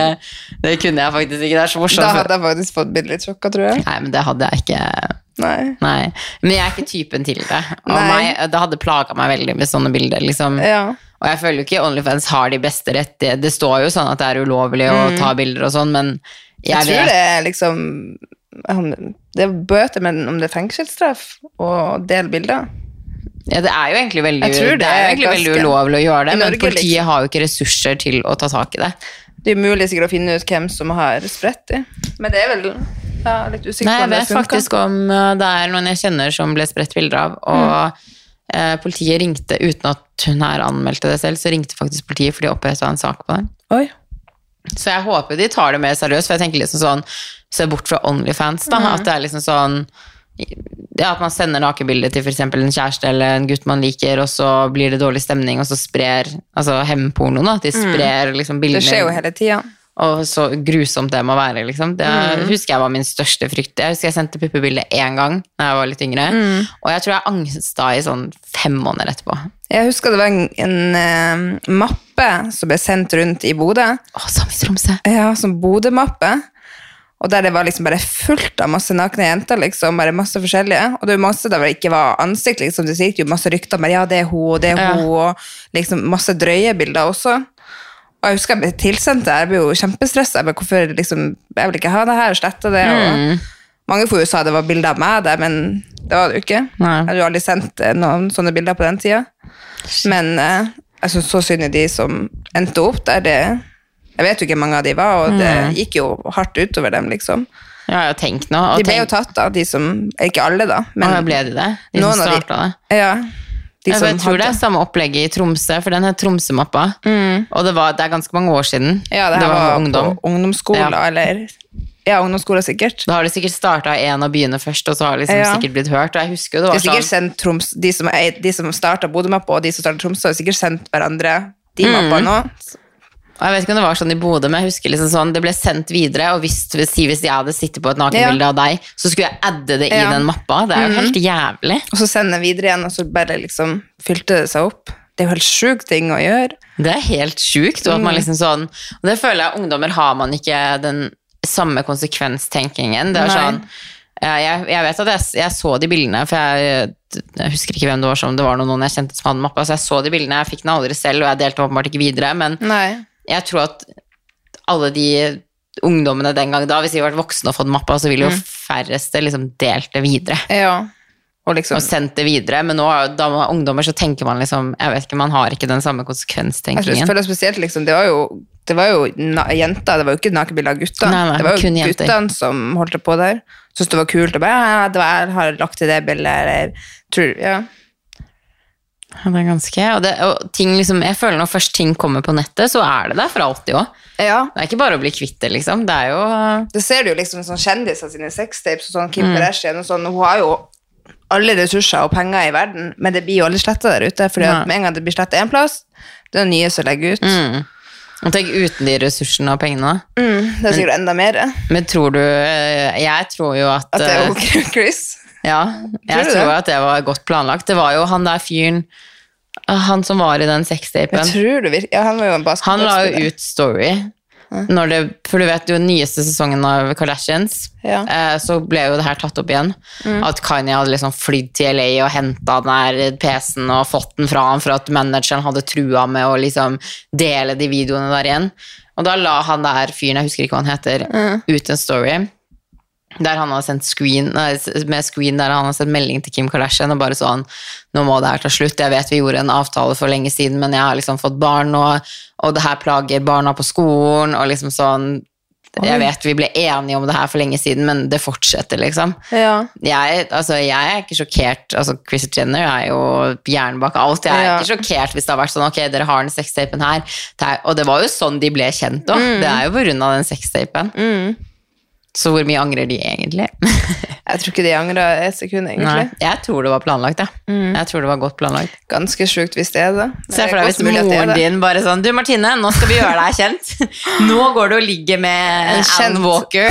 det kunne jeg faktisk ikke. Det er så Da hadde jeg faktisk fått bitte litt sjokka, tror jeg. Nei, men det hadde jeg ikke. Nei. Nei. Men jeg er ikke typen til det. Og meg, det hadde plaga meg veldig med sånne bilder. liksom. Ja. Og jeg føler jo ikke Onlyfans har de beste rettigheter. Det står jo sånn at det er ulovlig å ta bilder og sånn, men jeg, Mm. Jeg tror vet det er liksom Det er bøter, men om det er fengselsstraff å dele bilder ja, Det er jo egentlig veldig, det det er jo egentlig veldig ulovlig å gjøre det, men politiet liksom. har jo ikke ressurser til å ta tak i det. Det er mulig sikkert å finne ut hvem som har spredt det, Men det er vel ja, litt usikker Nei, jeg vet faktisk om uh, det er noen jeg kjenner som ble spredt bilder av, og eh, politiet ringte, uten at hun her anmeldte det selv, så ringte faktisk politiet fordi de oppretta en sak på den. Oi. Så jeg håper de tar det mer seriøst, for jeg tenker liksom sånn Se bort fra Onlyfans, da. At det er liksom sånn ja, At man sender nakenbilde til f.eks. en kjæreste eller en gutt man liker, og så blir det dårlig stemning, og så sprer Altså hevnporno. At de sprer liksom Det skjer jo hele tida. Og så grusomt det må være, liksom. Det husker jeg var min største frykt. Jeg husker jeg sendte puppebilde én gang da jeg var litt yngre, og jeg tror jeg angsta i sånn fem måneder etterpå. Jeg husker det var en, en uh, mappe som ble sendt rundt i Bodø. Å, samme i Tromsø. Ja, som Bodø-mappe. Og der det var liksom bare fullt av masse nakne jenter, liksom, bare masse forskjellige. Og det var masse der det ikke var ansikt, liksom. Det gikk jo masse rykter om ja, det er hun, og det er Ja. hun, og liksom masse drøye bilder også. Og jeg husker jeg ble tilsendt det, jeg ble jo kjempestressa. Jeg, hvorfor, liksom, jeg vil ikke ha det her, slette det. Mm. Og mange for jo sa det var bilder av meg der, men det var det jo ikke. Nei. Jeg hadde jo aldri sendt eh, noen sånne bilder på den tida. Men eh, jeg syns så synd i de som endte opp der. Det, jeg vet jo ikke hvor mange av de var, og det gikk jo hardt utover dem, liksom. Ja, jeg har tenkt nå. De ble jo tatt, da, de som Ikke alle, da. Men ja, ble de det? De som starta de- det? ja, de Jeg, som jeg tror det er samme opplegget i Tromsø, for den het Tromsømappa. Og det, var, det er ganske mange år siden. Ja, det her var, ungdom. på ungdomsskolen, Ja. eller Ja, ungdomsskolen sikkert. Da har de sikkert starta i en av byene først, og så har det liksom Ja. sikkert blitt hørt. Og jeg husker det Det var sikkert sånn Troms, De som, er- de som starta Bodø-mappa, og de som starta Tromsø, har sikkert sendt hverandre de Mm. mappene òg. Og Jeg vet ikke om det var sånn i Bodø, men jeg husker liksom sånn det ble sendt videre. Og hvis, hvis jeg hadde sittet på et nakenbilde av deg, så skulle jeg adde det i Ja. den mappa. Det er jo helt jævlig. Og så sende videre igjen, og så bare liksom fylte det seg opp. Det er jo helt sjuk ting å gjøre. Det er helt sjukt. Og at Mm. man liksom sånn Og det føler jeg ungdommer har man ikke den samme konsekvenstenkingen. Det er Nei. sånn jeg, jeg vet at jeg, jeg så de bildene, for jeg, jeg husker ikke hvem det var som det var noen jeg kjente som hadde mappa, så jeg så de bildene, jeg fikk den aldri selv, og jeg delte åpenbart ikke videre, men Nei. Jeg tror at alle de ungdommene den gang da, hvis de hadde vært voksne og fått mappa, så ville jo Mm. færreste liksom delt det videre. Ja. Og liksom Og sendt det videre, men nå, da man er ungdommer, så tenker man liksom Jeg vet ikke, man har ikke den samme Jeg synes- konsekvenstenkningen. føler spesielt liksom, Det var jo det var jo jenter, det var jo ikke nakenbilder av gutter. Nei, nei, det var jo guttene som holdt på der. Syntes det var kult. Og bare, ja, det var, jeg har lagt til det bildet, eller tror, ja. Ja, Det er ganske og det, og ting liksom, Jeg føler når først ting kommer på nettet, så er det der for alltid òg. ja. Det er ikke bare å bli kvitt det, liksom. Det er jo Det ser du jo liksom sånn kjendiser sine sextapes, og sånn Mm. Kardashian og sånn, hun har jo alle ressurser og penger i verden, men det blir jo aldri sletta der ute, For med en gang det blir sletta én plass, det er nye som legger ut. mm. Og Tenk uten de ressursene og pengene. Mm, det er sikkert enda mer. Men tror du eh, Jeg tror jo at, At det er eh, Chris. Ja, jeg tror, tror at det var godt planlagt. Det var jo han der fyren eh, Han som var i den sextapen. Ja, han var jo en Han la jo ut story. Når det, for du vet jo, den nyeste sesongen av Kardashians, Ja. eh, så ble jo det her tatt opp igjen. At Kanye hadde liksom flydd til LA og henta den PC-en og fått den fra ham for at manageren hadde trua med å liksom dele de videoene der igjen. Og da la han der fyren, jeg husker ikke hva han heter, ut en story. Der han har sendt screen, med screen der han har sendt melding til Kim Kardashian og bare sånn Nå må det her ta slutt. Jeg vet vi gjorde en avtale for lenge siden, men jeg har liksom fått barn nå, og det her plager barna på skolen, og liksom sånn Jeg vet vi ble enige om det her for lenge siden, men det fortsetter, liksom. Ja. Jeg, altså, jeg er ikke sjokkert. Altså, Chris Jenner er jo hjernen bak alt. Jeg er Ja. ikke sjokkert hvis det har vært sånn ok, dere har den sextapen her. Er, og det var jo sånn de ble kjent òg. Det er jo på grunn av den sextapen. Mm. Så hvor mye angrer de egentlig? Jeg tror ikke de angra et sekund, egentlig. Nei, jeg tror det var planlagt, jeg. Jeg tror det var godt planlagt. Ganske sjukt hvis det er det. Se for deg hvis moren din bare sånn Du, Martine, nå skal vi gjøre deg kjent. Nå går du og ligger med En kjent. Ann Walker.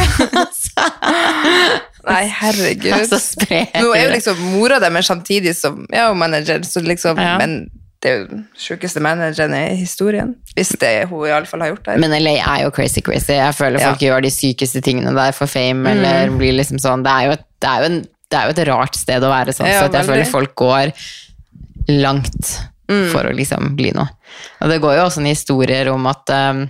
Nei, herregud. Altså, Nå er jo liksom mora deres samtidig som ja, manager, så liksom, Ja. men det er jo sjukeste manageren i historien. Hvis det hun iallfall har gjort der. Men LA er jo crazy crazy. Jeg føler Ja. folk gjør de sykeste tingene der for fame, Mm. eller blir liksom sånn Det er et, det er en, det er jo et rart sted å være sånn, Ja, så jeg veldig. føler folk går langt Mm. for å liksom bli noe. Og det går jo også en historier om at um,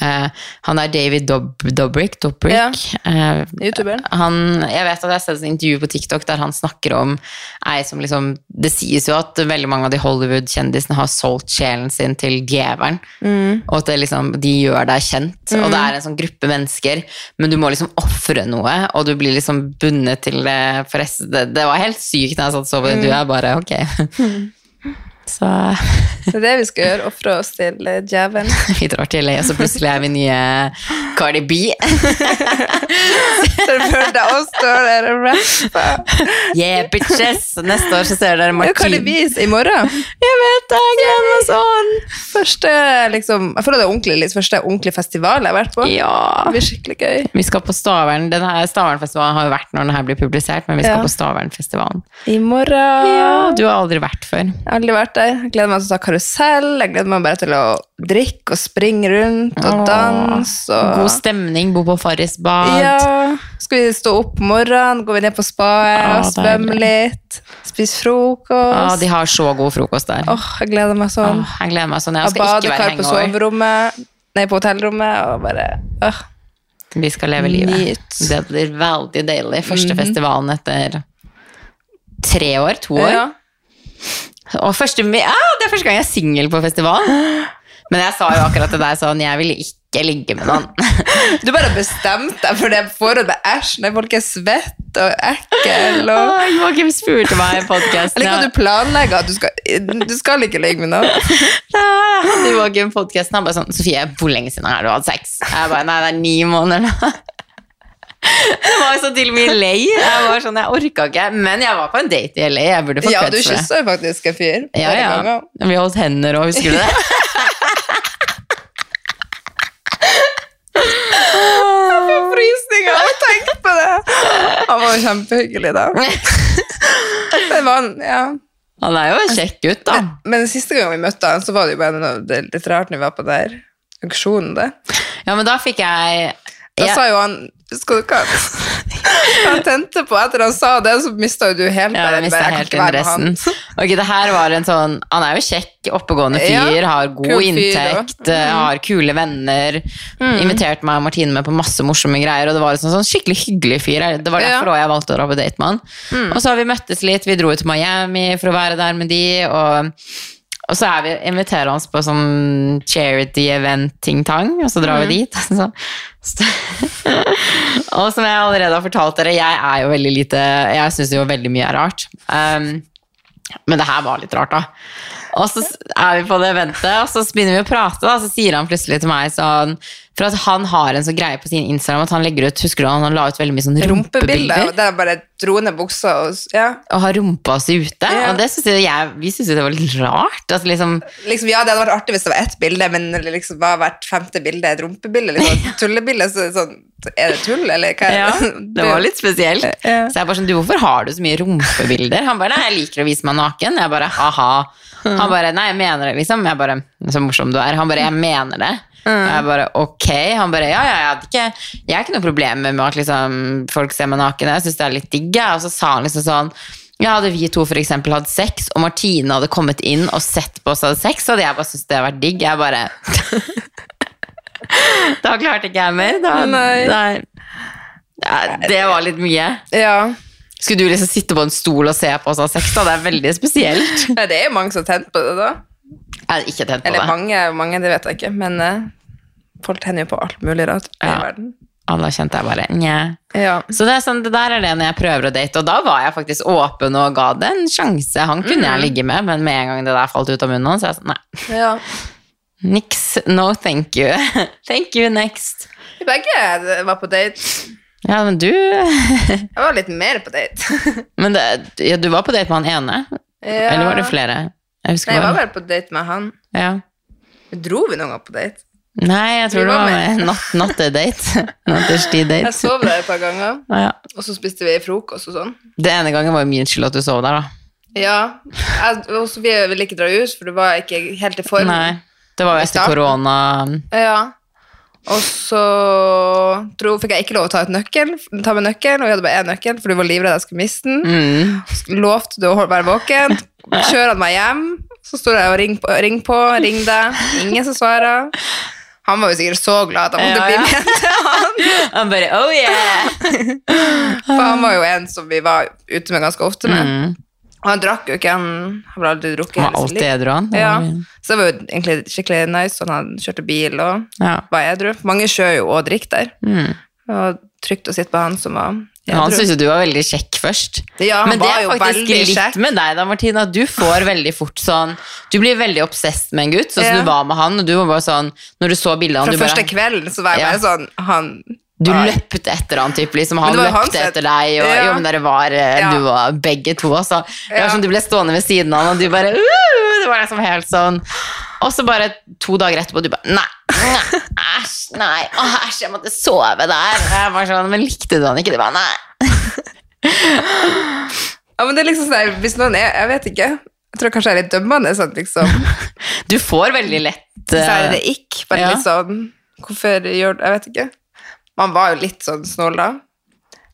eh, han er David Dob Dobrik, Dobrik Ja. eh, YouTuberen. han, jeg vet at jeg har sett et intervju på TikTok der han snakker om ei som liksom Det sies jo at veldig mange av de Hollywood-kjendisene har solgt sjelen sin til djevelen. Og at liksom, de gjør deg kjent. Og det er en sånn gruppe mennesker, men du må liksom ofre noe, og du blir liksom bundet til det. Forresten, det, det var helt sykt da jeg satt og så på det. Du er bare ok. Så Det er det vi skal gjøre. Ofre oss til eh, djevelen. vi drar til LA, og så plutselig er vi nye Cardi B. Så for deg oss står der og rapper. Yeah, bitches! Neste år så ser dere Ja, Cardi Martin. B's i morgen. Jeg vet det, jeg gleder sånn! Første liksom, Jeg føler det er ordentlig, litt første ordentlig festival jeg har vært på. Ja. Det blir skikkelig gøy. Vi skal på Stavern. Denne Stavernfestivalen har jo vært når den her blir publisert, men vi skal Ja. på Stavernfestivalen. I morgen. Ja, du har aldri vært før. Aldri vært der. Jeg gleder meg til å ta karusell. Jeg gleder meg bare til å drikke og springe rundt og danse. Og... God stemning, bo på Farris bad. Ja. Skal vi stå opp om morgenen, går vi ned på spaet og svømme litt. Spise frokost. Ja, de har så god frokost der. Åh, jeg gleder meg sånn. Åh, jeg gleder meg sånn. Jeg skal ikke være badekar på soverommet. Nei, på hotellrommet, og bare åh. Vi skal leve livet. Nyt. Det blir veldig deilig. Første festivalen etter tre år? To år? Ja. Og første, ah, det er første gang jeg er singel på festival. Men jeg sa jo akkurat til deg sånn, jeg vil ikke ligge med noen. Du bare bestemte deg for det forholdet med æsj når folk er svett og ekkel. Og... Ah, Joakim spurte meg i podkasten. liker at du planlegger at du skal, du skal ikke ligge med noen. Joakim podcasten, han bare sånn Sofie, hvor lenge siden har du hatt sex? Jeg bare, nei, det er ni måneder nå. Det var så til og med i LA. Jeg var sånn, jeg orka ikke. Men jeg var på en date i LA. Jeg burde få Ja, du kyssa faktisk en fyr Ja, ja. Vi holdt hender og husker du det? Jeg frysninger av å tenke på det. Han var jo kjempehyggelig, da. Det var han, ja. Han er jo en kjekk gutt, da. Men siste gang vi møtte han, så var det jo bare noe det litt rart når vi var på der auksjonen. det. Ja, men da fikk jeg Da sa jo han Skal du ikke han tente på? Etter han sa det, så mista jo du helt ja, jeg bare, helt interessen. Ok, det her var en sånn Han er jo kjekk, oppegående fyr, Ja, har god fyr, inntekt, ja. eh, har kule venner. Inviterte meg og Martine med på masse morsomme greier, og det var en sånn, sånn skikkelig hyggelig fyr. Det var derfor ja. jeg valgte å dra på date med han. Og så har vi møttes litt, vi dro ut til Miami for å være der med de, og Og så er vi, inviterer han oss på sånn charity event-ting-tang, og så drar vi dit. Så, og som jeg allerede har fortalt dere, jeg er jo veldig lite Jeg syns jo veldig mye er rart. Um, men det her var litt rart, da. Og så er vi på det eventet, og så begynner vi å prate, da, så sier han plutselig til meg sånn For at han har en sånn greie på sin Instagram at han legger ut Husker du han, han la ut veldig mye sånn Rumpebilder. Det er bare troende bukser og ja. Og har rumpa si ute. Ja. Og det synes jeg, jeg, vi syntes jo det var litt rart. Altså, liksom liksom, ja, det hadde vært artig hvis det var ett bilde, men liksom hva hvert femte bilde et rumpebilde. Liksom, tullebilde, så sånn Er det tull, eller hva? er Ja, det? det var litt spesielt. Så jeg bare sånn, du, hvorfor har du så mye rumpebilder? Han bare, nei, jeg liker å vise meg naken. Jeg bare, ha-ha. Han bare, nei, jeg mener det, liksom. Jeg bare, så morsom du er. Han bare, jeg mener det. Og jeg bare, ok. Han bare, ja, ja, jeg, ikke, jeg har ikke noe problem med at liksom, folk ser meg naken. Jeg synes det er litt digg. Og så sa han liksom sånn, ja, hadde vi to for eksempel hatt sex, og Martine hadde kommet inn og sett på oss hadde sex, så hadde jeg bare syntes det hadde vært digg. Jeg bare Da klarte ikke jeg mer. Da, Nei. nei. Ja, det var litt mye. Ja. Skulle du liksom sitte på en stol og se på oss ha sex, da? Det er veldig spesielt. Nei, Det er jo mange som tent på det, da. Jeg hadde ikke tent på Eller det. mange, mange, det vet jeg ikke, men eh, folk tenner jo på alt mulig rart i Ja. verden. Og da kjente jeg bare nja. Ja. Så det, er sånn, det der er det når jeg prøver å date, og da var jeg faktisk åpen og ga det en sjanse. Han kunne Mm. jeg ligge med, men med en gang det der falt ut av munnen hans, så jeg sånn nei. ja. Niks. No thank you. thank you, next. Vi begge var på date. Ja, men du Jeg var litt mer på date. Men det, ja, du var på date med han ene? Ja. Eller var det flere? Jeg Nei, jeg var bare. på date med han. Ja. Dro vi noen gang på date? Nei, jeg tror Vi det var var med. med natt, nattedate. Natterstid-date. Jeg sov der et par ganger, Ja. og så spiste vi frokost og sånn. Det ene gangen var jo min skyld at du sov der, da. Ja. Jeg, og Sofie ville ikke dra ut, for du var ikke helt i form. Nei, det var jo etter korona. Ja. Og så dro, fikk jeg ikke lov å ta, nøkkel, ta med nøkkel, og jeg hadde bare én nøkkel, for du var livredd jeg skulle miste den. Mm. Lovte du å være våken. Kjører han meg hjem, så står jeg og ringer på, ring på, ring deg. Ingen som svarer. Han var jo sikkert så glad at han måtte Ja, bli ja. med til han. Han bare oh yeah! For han var jo en som vi var ute med ganske ofte med. Mm. Og han drakk jo ikke, han har vel aldri drukket Han var alltid edru, han. Ja, så det var jo egentlig skikkelig nice, og han kjørte bil og ja. var edru. Mange kjører jo og drikker der. Mm. Og trygt å sitte på han som var Han edru. syntes jo du var veldig kjekk først. Ja, han Men det er faktisk litt kjekk. med deg da, Martina. at Du får veldig fort sånn Du blir veldig obsessed med en gutt, sånn som Ja. du var med han. Og du var bare sånn Når du så bildet Fra han, første bare kvelden så var jeg bare sånn Han Du løpte etter han, typ, liksom. Han løpte som- etter deg, og Ja. jo, men dere var eh, Ja. Du og begge to, altså. Det var Ja. som du ble stående ved siden av han, og du bare uh, Det var liksom helt sånn Og så bare to dager etterpå, du bare Nei, nei, æsj, nei, æsj, jeg måtte sove der. Jeg var sånn, Men likte du han ikke? Du bare nei. Ja, men det er liksom sånn Hvis noen er Jeg vet ikke. Jeg tror kanskje jeg er litt dømmende. Sånn, liksom. Du får veldig lett Så er eh, det ikk. Bare ja. litt sånn Hvorfor gjør Jeg vet ikke. Man var jo litt sånn snål da.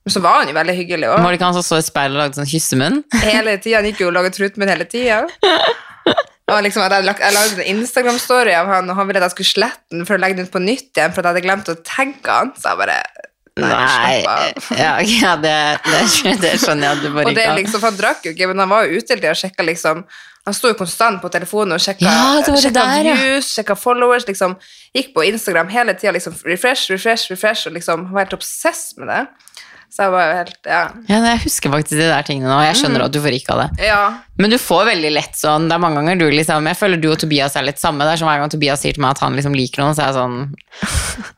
Men så var han jo veldig hyggelig Var det ikke han som så i speilet og lagde sånn kyssemunn? Hele tida. Han gikk jo og laget trutmunn hele tida. Liksom, jeg, lag- jeg lagde en Instagram-story av han, og han ville at jeg skulle slette den for å legge den ut på nytt igjen, for at jeg hadde glemt å tagge han. Så jeg bare Nei, nei. Ja, ja det, det, det skjønner jeg at du bare Og det ikke er liksom, for Han drakk jo ikke, men han var jo ute hele tida og sjekka liksom Han sto jo konstant på telefonen og sjekka, Ja, det det sjekka der, ja. views, sjekka followers. liksom Gikk på Instagram hele tida, liksom refresh, refresh, refresh, og liksom var helt obsess med det. Så jeg var jo helt Ja. Ja, jeg husker faktisk de der tingene nå, jeg skjønner at du får ikke av det. ja. Men du får veldig lett sånn Det er mange ganger du liksom Jeg føler du og Tobias er litt samme. Det er som hver gang Tobias sier til meg at han liksom liker noen, så er jeg sånn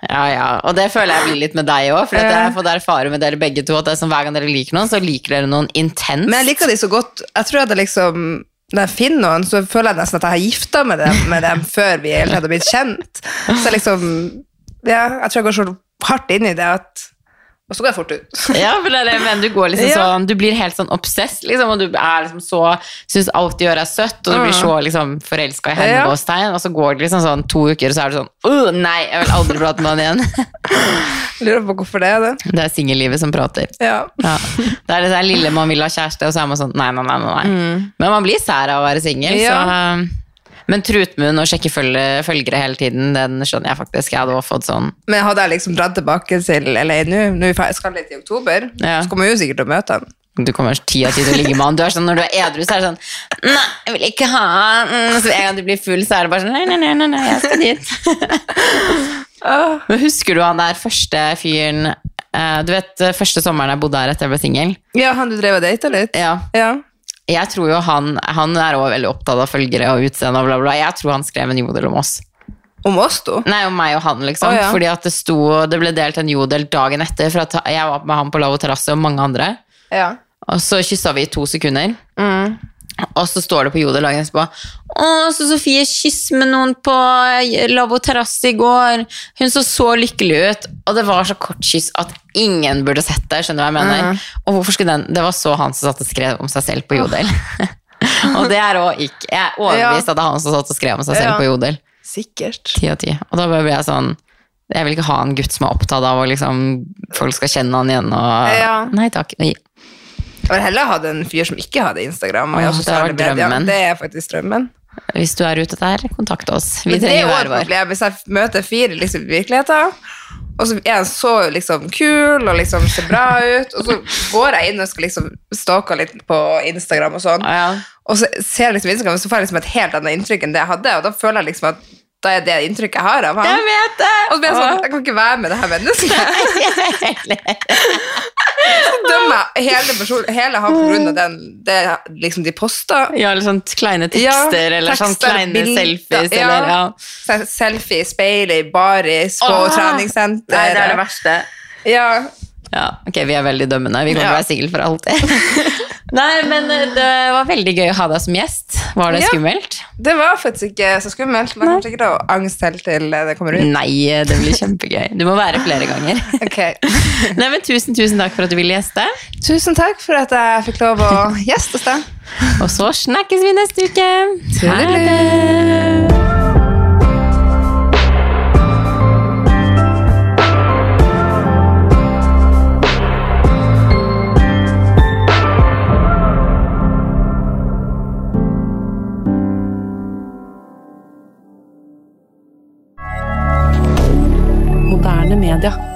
Ja, ja. Og det føler jeg blir litt med deg òg, for jeg har fått erfare med dere begge to at det er som hver gang dere liker noen, så liker dere noen intenst. Men jeg liker de så godt. Jeg tror at det liksom når jeg finner noen, så føler jeg nesten at jeg har gifta med dem, med dem før vi hadde blitt kjent. Så liksom Ja, jeg tror jeg går så hardt inn i det at Og så går jeg fort ut. Ja, for det er det jeg. Du går liksom Ja. sånn Du blir helt sånn obsess, liksom, og du er liksom så Syns alt de gjør er søtt, og du blir så liksom forelska i henne, Ja. og så går det liksom sånn to uker, og så er du sånn «Åh, nei, jeg vil aldri prate med han igjen. Lurer på hvorfor det er det. Det er singellivet som prater. Ja. Ja. Det er det der lille man vil ha kjæreste, og så er man sånn nei, nei, nei. nei. Mm. Men man blir sær av å være singel, så Men trutmunn og sjekke følge, følgere hele tiden, den skjønner jeg faktisk. Jeg hadde også fått sånn Men hadde jeg liksom dratt tilbake til LA nå, nå er vi skal litt i oktober, Ja. så kommer jeg jo sikkert til å møte han. du kommer ti av ti til å ligge med han. Du er sånn, når du er edru, så er det sånn Nei, jeg vil ikke ha han. Mm, Så en gang du blir full, så er det bare sånn Nei, nei, nei, nei, nei jeg skal dit. Men husker du han der første fyren eh, Du vet første sommeren jeg bodde her etter jeg ble singel? Ja, han du drev og data litt? Ja. Ja. Jeg tror jo han Han er også veldig opptatt av følgere og utseende og bla, bla. Jeg tror han skrev en jodel om oss. Om oss to? Nei, om meg og han, liksom. Oh, ja. Fordi at det sto Det ble delt en jodel dagen etter, for at jeg var med han på Lavvo terrasse og mange andre. Ja. Og så kyssa vi i to sekunder. Mm. Og så står det på Jodel dagen etterpå Å, så Sofie kyss med noen på Lavvo terrasse i går. Hun så så lykkelig ut. Og det var så kort kyss at ingen burde sett det. Skjønner du hva jeg mener? Og hvorfor skulle den Det var så han som satt og skrev om seg selv på Jodel. og det er òg ikke Jeg er overbevist at det er han som satt og skrev om seg selv Ja. på Jodel. Sikkert. 10 av 10. Og da ble jeg sånn Jeg vil ikke ha en gutt som er opptatt av å liksom Folk skal kjenne han igjen og Ja. Nei takk. Jeg vil heller hatt en fyr som ikke hadde Instagram. Åh, det har vært drømmen. Det er faktisk drømmen. Hvis du er ute der, kontakt oss. Vi Men det er jo et problem hvis jeg møter fire liksom, i virkeligheten, og så er han så liksom, kul og liksom, ser bra ut, og så går jeg inn og skal liksom stalke litt på Instagram og sånn, Ja. og så ser jeg liksom Instagram, så får jeg liksom et helt annet inntrykk enn det jeg hadde, og da føler jeg liksom at da er det inntrykket jeg har av han. Jeg vet det! Og så blir jeg sånn, jeg kan ikke være med det her mennesket. Så dømmer jeg hele, person, hele han av den, det, liksom de poster. Ja, eller sånn kleine tekster, Ja, eller sånn kleine bilder, selfies, ja. eller ja. Selfie i speilet, i baris, på Åh! treningssenter. Nei, det er det verste. Ja, Ja, ok, vi er veldig dømmende. Vi kommer til å være single for alltid. Nei, men eh, det var veldig gøy å ha deg som gjest. Var det Ja. skummelt? det var faktisk ikke så skummelt, men kanskje ikke da angst helt til det kommer ut. Nei, det blir kjempegøy. Du må være flere ganger. Ok. Nei, men Tusen tusen takk for at du ville gjeste. Tusen takk for at jeg fikk lov å gjeste hos deg. Og så snakkes vi neste uke. Ha det. Twitter.